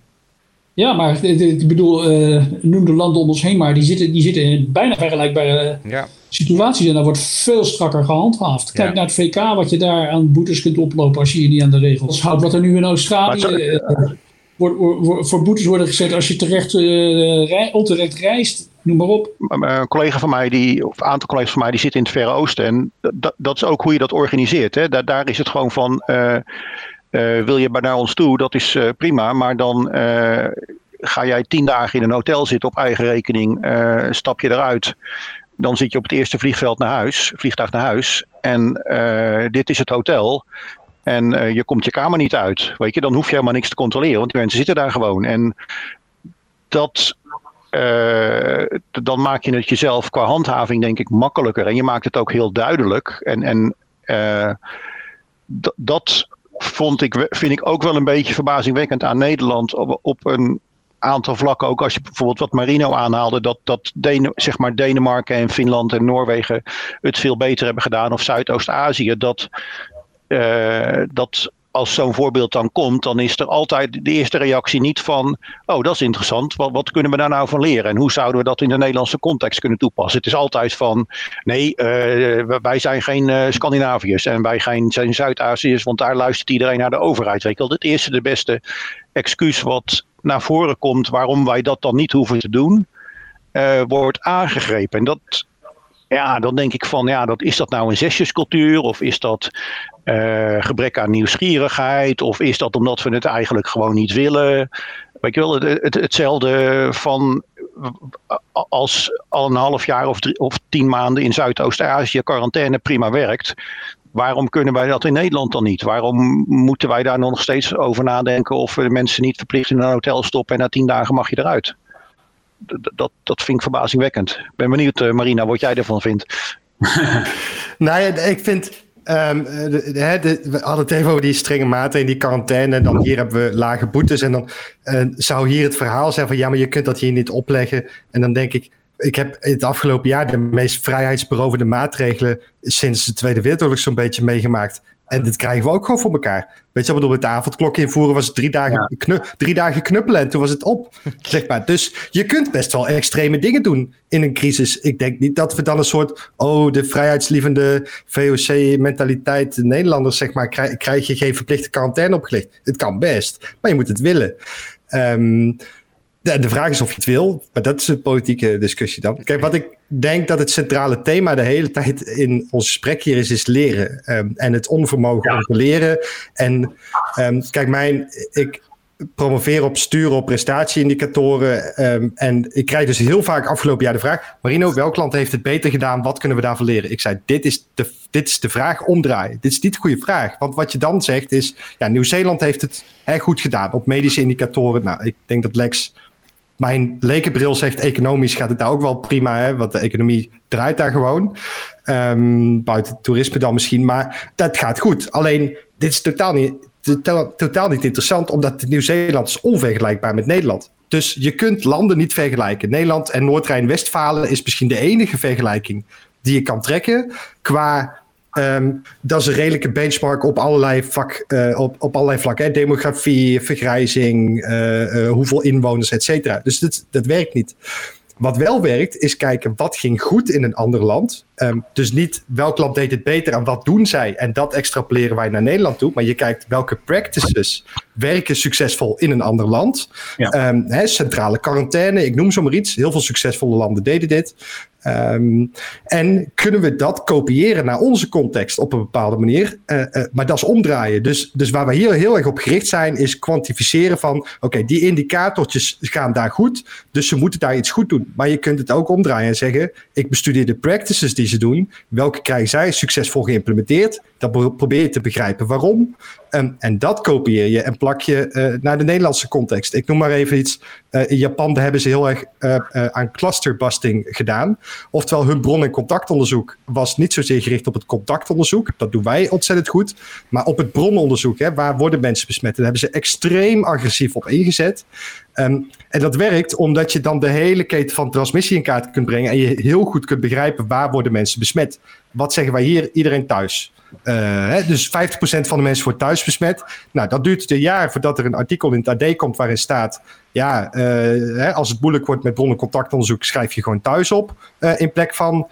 Ja, maar ik bedoel, uh, noem de landen om ons heen, maar die zitten, die zitten in bijna vergelijkbare ja. situaties. En daar wordt veel strakker gehandhaafd. Kijk ja. naar het VK, wat je daar aan boetes kunt oplopen als je je niet aan de regels houdt. Wat er nu in Australië voor boetes worden gezet als je terecht, uh, reist, noem maar op. Een collega van mij, die, of een aantal collega's van mij, die zitten in het Verre Oosten. En dat, dat is ook hoe je dat organiseert. Hè. Daar, daar is het gewoon van, uh, uh, wil je naar ons toe, dat is prima. Maar dan ga jij tien dagen in een hotel zitten op eigen rekening, stap je eruit. Dan zit je op het eerste vliegveld naar huis, vliegtuig naar huis. En dit is het hotel. En uh, je komt je kamer niet uit. Weet je, dan hoef je helemaal niks te controleren, want die mensen zitten daar gewoon. En dat. Uh, dan maak je het jezelf qua handhaving, denk ik, makkelijker. En je maakt het ook heel duidelijk. En, en uh, dat vond ik, vind ik ook wel een beetje verbazingwekkend aan Nederland. Op, op een aantal vlakken, ook als je bijvoorbeeld wat Marino aanhaalde, dat, dat zeg maar Denemarken en Finland en Noorwegen het veel beter hebben gedaan, of Zuidoost-Azië, dat dat als zo'n voorbeeld dan komt, dan is er altijd de eerste reactie niet van, oh dat is interessant, wat, wat kunnen we daar nou van leren en hoe zouden we dat in de Nederlandse context kunnen toepassen? Het is altijd van, nee, uh, wij zijn geen uh, Scandinaviërs en wij geen, zijn Zuid-Aziërs, want daar luistert iedereen naar de overheid. Wel, het eerste de beste excuus wat naar voren komt waarom wij dat dan niet hoeven te doen, wordt aangegrepen. En dat, ja, dan denk ik van, ja, dat, is dat nou een zesjescultuur? Of is dat uh, gebrek aan nieuwsgierigheid? Of is dat omdat we het eigenlijk gewoon niet willen? Weet je wel, het, het, hetzelfde van als al een half jaar of, of tien maanden in Zuidoost-Azië quarantaine prima werkt. Waarom kunnen wij dat in Nederland dan niet? Waarom moeten wij daar nog steeds over nadenken of we de mensen niet verplicht in een hotel stoppen en na tien dagen mag je eruit? Dat, dat vind ik verbazingwekkend. Ik ben benieuwd, uh, Marina, wat jij ervan vindt. nou ja, ik vind. Um, de, de, we hadden het even over die strenge maatregelen, die quarantaine. En dan hier hebben we lage boetes. En dan uh, zou hier het verhaal zijn van ja, maar je kunt dat hier niet opleggen. En dan denk ik, ik heb het afgelopen jaar de meest vrijheidsberovende maatregelen sinds de Tweede Wereldoorlog zo'n beetje meegemaakt. En dit krijgen we ook gewoon voor elkaar. Weet je, bedoel, met de avondklok invoeren was het drie dagen, ja. drie dagen knuppelen en toen was het op. zeg maar. Dus je kunt best wel extreme dingen doen in een crisis. Ik denk niet dat we dan een soort, oh, de vrijheidslievende VOC-mentaliteit Nederlanders, zeg maar, krijg, krijg, je geen verplichte quarantaine opgelegd. Het kan best, maar je moet het willen. Um, de, de, vraag is of je het wil, maar dat is een politieke discussie dan. Kijk, wat ik denk dat het centrale thema de hele tijd in ons gesprek hier is, is leren. Um, en het onvermogen om te leren. En um, kijk, mijn, ik promoveer op sturen op prestatieindicatoren. Um, en ik krijg dus heel vaak afgelopen jaar de vraag: Marino, welk land heeft het beter gedaan? Wat kunnen we daarvan leren? Ik zei: dit is de, dit is de vraag omdraaien. Dit is niet de goede vraag. Want wat je dan zegt is: ja, Nieuw-Zeeland heeft het hè, goed gedaan op medische indicatoren. Nou, ik denk dat Lex mijn lekenbril zegt economisch gaat het daar ook wel prima, hè, want de economie draait daar gewoon. Um, buiten toerisme dan misschien, maar dat gaat goed. Alleen, dit is totaal niet, totaal niet interessant, omdat Nieuw-Zeeland is onvergelijkbaar met Nederland. Dus je kunt landen niet vergelijken. Nederland en Noord-Rijn-Westfalen is misschien de enige vergelijking die je kan trekken qua Um, dat is een redelijke benchmark op allerlei, vak, uh, op, op allerlei vlakken. Hè? Demografie, vergrijzing, uh, uh, hoeveel inwoners, et cetera. Dus dat, dat werkt niet. Wat wel werkt, is kijken wat ging goed in een ander land. Um, dus niet welk land deed het beter en wat doen zij. En dat extrapoleren wij naar Nederland toe. Maar je kijkt welke practices werken succesvol in een ander land. Ja. Um, hè, centrale quarantaine, ik noem zomaar iets. Heel veel succesvolle landen deden dit. Um, en kunnen we dat kopiëren naar onze context op een bepaalde manier? Uh, uh, maar dat is omdraaien. Dus, dus waar we hier heel erg op gericht zijn, is kwantificeren van: oké, die indicatortjes gaan daar goed, dus ze moeten daar iets goed doen. Maar je kunt het ook omdraaien en zeggen: ik bestudeer de practices die ze doen, welke krijgen zij succesvol geïmplementeerd? Dan probeer je te begrijpen waarom. Um, en dat kopieer je en plak je uh, naar de Nederlandse context. Ik noem maar even iets. Uh, in Japan hebben ze heel erg uh, aan clusterbusting gedaan. Oftewel, hun bron- en contactonderzoek was niet zozeer gericht op het contactonderzoek. Dat doen wij ontzettend goed. Maar op het brononderzoek, hè, waar worden mensen besmet? Daar hebben ze extreem agressief op ingezet. Um, en dat werkt omdat je dan de hele keten van transmissie in kaart kunt brengen. En je heel goed kunt begrijpen waar worden mensen besmet. Wat zeggen wij hier? Iedereen thuis. Hè, dus 50% van de mensen wordt thuis besmet. Nou, dat duurt een jaar voordat er een artikel in het AD komt waarin staat... ja, uh, hè, als het moeilijk wordt met bronnencontactonderzoek... schrijf je gewoon thuis op uh, in plek van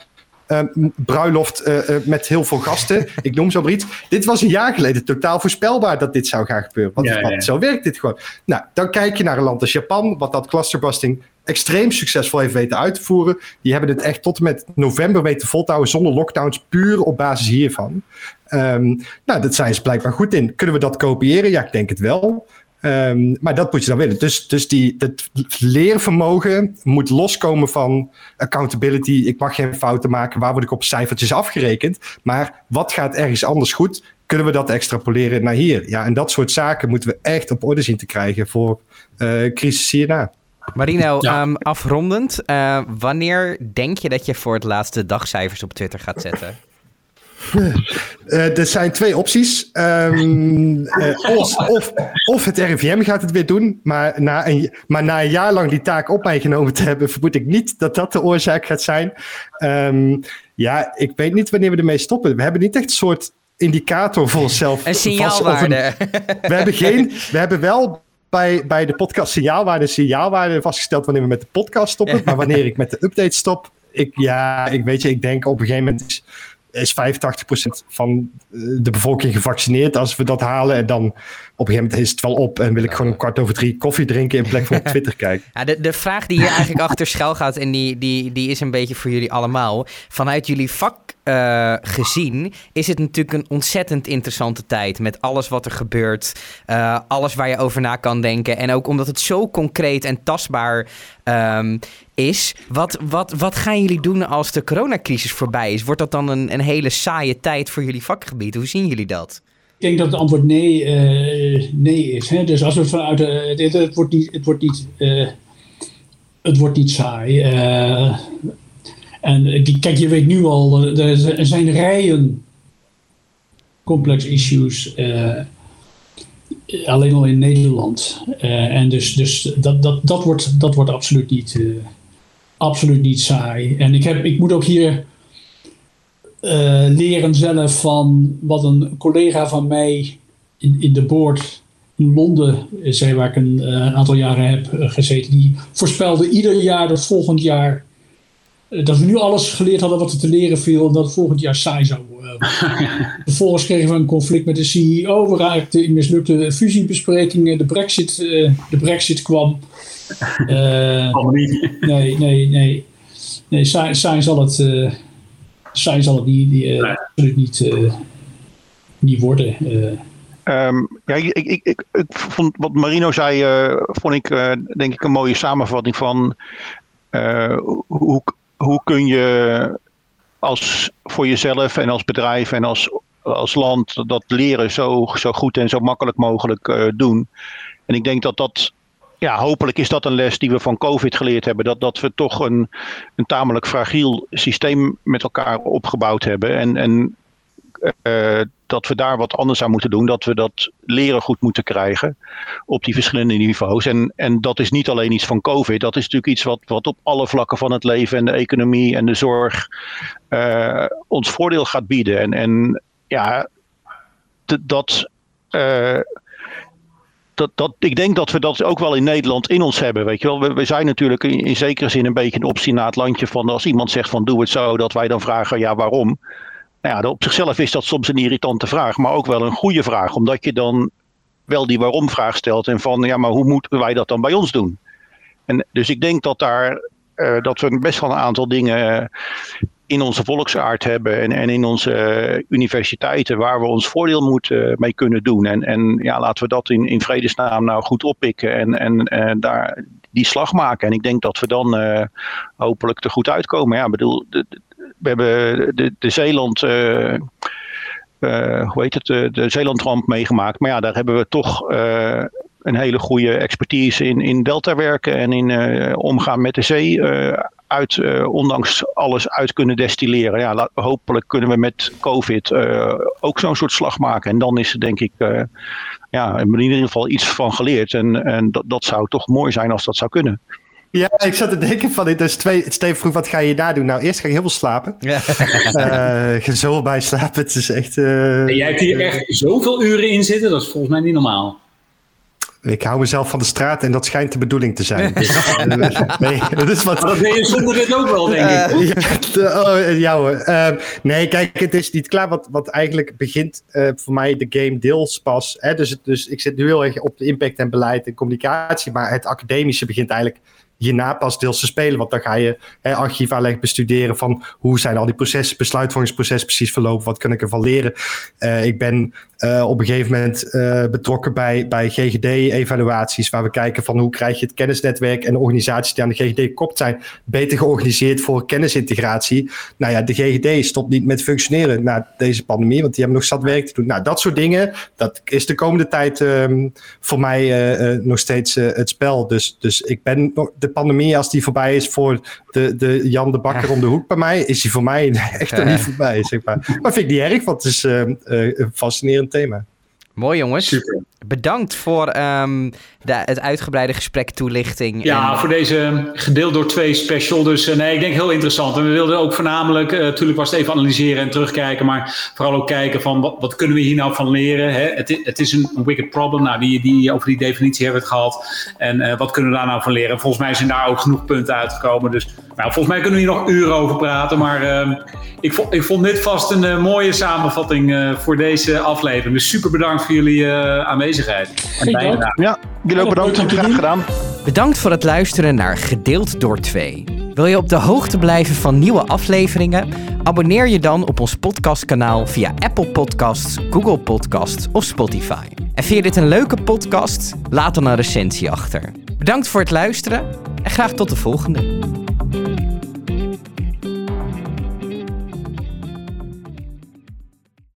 bruiloft uh, uh, met heel veel gasten. Ik noem zo maar iets. Dit was een jaar geleden totaal voorspelbaar dat dit zou gaan gebeuren. Want, ja, ja. zo werkt dit gewoon. Nou, dan kijk je naar een land als Japan, wat dat clusterbusting extreem succesvol heeft weten uit te voeren. Die hebben het echt tot en met november weten vol te houden zonder lockdowns, puur op basis hiervan. Um, nou, dat zijn ze blijkbaar goed in. Kunnen we dat kopiëren? Ja, ik denk het wel. Um, maar dat moet je dan willen. Dus, dus die, het leervermogen moet loskomen van accountability. Ik mag geen fouten maken. Waar word ik op cijfertjes afgerekend? Maar wat gaat ergens anders goed? Kunnen we dat extrapoleren naar hier? Ja, en dat soort zaken moeten we echt op orde zien te krijgen voor uh, crisis hierna. Marino, ja. um, afrondend. Uh, wanneer denk je dat je voor het laatste dagcijfers op Twitter gaat zetten? Uh, er zijn twee opties. Um, uh, of, of, of, het RIVM gaat het weer doen. Maar na, een, maar na een jaar lang die taak op mij genomen te hebben, vermoed ik niet dat dat de oorzaak gaat zijn. Um, ja, ik weet niet wanneer we ermee stoppen. We hebben niet echt een soort indicator voor onszelf. Een signaalwaarde. we, hebben geen, we hebben wel bij, bij de podcast signaalwaarde, signaalwaarde vastgesteld wanneer we met de podcast stoppen. Maar wanneer ik met de update stop, ik, ja, ik weet je, ik denk op een gegeven moment is, is 85% van eh, de bevolking gevaccineerd. Als we dat halen en dan op een gegeven moment is het wel op en wil ik gewoon om kwart over drie koffie drinken in plek van op Twitter kijken. Ja, de, de vraag die hier eigenlijk achter schuil gaat, en die, die, die is een beetje voor jullie allemaal. Vanuit jullie vak eh, gezien is het natuurlijk een ontzettend interessante tijd. Met alles wat er gebeurt, eh, alles waar je over na kan denken. En ook omdat het zo concreet en tastbaar ehm, is. Wat, wat, wat gaan jullie doen als de coronacrisis voorbij is? Wordt dat dan een, een hele saaie tijd voor jullie vakgebied? Hoe zien jullie dat? Ik denk dat het antwoord nee, eh, nee is. Hè? Dus als we vanuit. het, het wordt niet. Het wordt niet, het wordt niet saai. En eh, kijk, je weet nu al, eh, er zijn rijen complex issues. eh, alleen al in Nederland. En dus, dus dat, dat, dat, wordt, dat wordt absoluut niet, absoluut niet saai. En ik, heb, ik moet ook hier leren zelf van wat een collega van mij in, in de board in Londen zei, waar ik een aantal jaren heb gezeten. Die voorspelde ieder jaar dat volgend jaar. Eh, dat we nu alles geleerd hadden wat er te leren viel. En dat het volgend jaar saai zou worden. Vervolgens kregen we een conflict met de CEO. We raakten in mislukte fusiebesprekingen. De Brexit, eh, de Brexit kwam. Eh, niet. Nee, nee, nee. Nee, saai, saai zal het, eh saai zal het niet, niet, eh, absoluut niet, eh, niet worden. eh. Ehm, ja, ik, ik, ik, ik, ik vond wat Marino zei, eh, vond ik eh, denk ik een mooie samenvatting van eh, hoe, hoe kun je als voor jezelf en als bedrijf en als, als land dat leren zo, zo goed en zo makkelijk mogelijk eh, doen. En ik denk dat dat, ja, hopelijk is dat een les die we van COVID geleerd hebben. Dat, dat we toch een, een tamelijk fragiel systeem met elkaar opgebouwd hebben. En, en eh, dat we daar wat anders aan moeten doen. Dat we dat leren goed moeten krijgen op die verschillende niveaus. En, en dat is niet alleen iets van COVID. Dat is natuurlijk iets wat, wat op alle vlakken van het leven en de economie en de zorg eh, ons voordeel gaat bieden. En, en ja, dat. eh, dat, dat, ik denk dat we dat ook wel in Nederland in ons hebben. Weet je wel? We, we zijn natuurlijk in, zekere zin een beetje een obstinaat landje van als iemand zegt van doe het zo, dat wij dan vragen ja waarom. Nou ja, op zichzelf is dat soms een irritante vraag, maar ook wel een goede vraag. Omdat je dan wel die waarom vraag stelt en van ja, maar hoe moeten wij dat dan bij ons doen? En dus ik denk dat daar eh, dat we best wel een aantal dingen eh, in onze volksaard hebben en, en in onze eh, universiteiten waar we ons voordeel moeten, mee kunnen doen. En, en ja, laten we dat in, in vredesnaam nou goed oppikken en, en eh, daar die slag maken. En ik denk dat we dan eh, hopelijk er goed uitkomen. Ja, bedoel, de- we hebben de, Zeeland. eh, eh, hoe heet het, de, Zeelandramp meegemaakt. Maar ja, daar hebben we toch eh, een hele goede expertise in, in delta werken en in omgaan met de zee. uit, ondanks alles uit kunnen destilleren. Ja, hopelijk kunnen we met COVID ook zo'n soort slag maken. En dan is er denk ik ja, in ieder geval iets van geleerd. En, en dat, dat zou toch mooi zijn als dat zou kunnen. Ja, ik zat te denken van, dit is twee, Steven vroeg, wat ga je daar doen? Nou, eerst ga ik heel veel slapen. Ja. Eh, ik ga zo bij slapen, het is echt... eh, En jij hebt hier echt zoveel uren in zitten, dat is volgens mij niet normaal. Ik hou mezelf van de straat en dat schijnt de bedoeling te zijn. Dus, eh, nee, dat is wat... Maar dat ben je zonder dit ook wel, denk ik. Ja, de- oh, ja hoor. Eh, nee, kijk, het is niet klaar. Wat, wat eigenlijk begint eh, voor mij de game deels pas. Hè? Dus, het- dus ik zit nu heel erg op de impact en beleid en communicatie. Maar het academische begint eigenlijk hierna pas deels te spelen. Want dan ga je hè, archief aanleg bestuderen van hoe zijn al die processen, besluitvormingsprocessen precies verlopen. Wat kan ik ervan leren? Eh, ik ben eh, op een gegeven moment eh, betrokken bij, bij GGD-evaluaties, waar we kijken van hoe krijg je het kennisnetwerk en de organisaties die aan de GGD gekoppeld zijn, beter georganiseerd voor kennisintegratie. Nou ja, de GGD stopt niet met functioneren na deze pandemie, want die hebben nog zat werk te doen. Nou, dat soort dingen, dat is de komende tijd ehm, voor mij nog steeds het spel. Dus, dus ik ben nog, de pandemie, als die voorbij is voor de, de Jan de Bakker om de hoek bij mij, is die voor mij echt nog niet voorbij, zeg maar. Maar vind ik niet erg, want het is eh, eh, een fascinerend thema. Mooi jongens. Super. Bedankt voor ehm, de, het uitgebreide gesprek, toelichting. Ja, en- voor deze gedeeld door twee special. Dus eh, nee, ik denk heel interessant. En we wilden ook voornamelijk, eh, natuurlijk was het even analyseren en terugkijken, maar vooral ook kijken van wat, wat kunnen we hier nou van leren. Hè? Het, het is een wicked problem. Nou, die, die, over die definitie hebben we het gehad. En eh, wat kunnen we daar nou van leren? Volgens mij zijn daar ook genoeg punten uitgekomen. Dus nou, volgens mij kunnen we hier nog uren over praten. Maar ehm, ik, vond, ik vond dit vast een mooie samenvatting voor deze aflevering. Dus super bedankt voor jullie eh, aanwezigheid. En. Ja, jullie ook bedankt. Graag gedaan. Bedankt voor het luisteren naar Gedeeld door 2. Wil je op de hoogte blijven van nieuwe afleveringen? Abonneer je dan op ons podcastkanaal via Apple Podcasts, Google Podcasts of Spotify. En vind je dit een leuke podcast? Laat dan een recensie achter. Bedankt voor het luisteren en graag tot de volgende.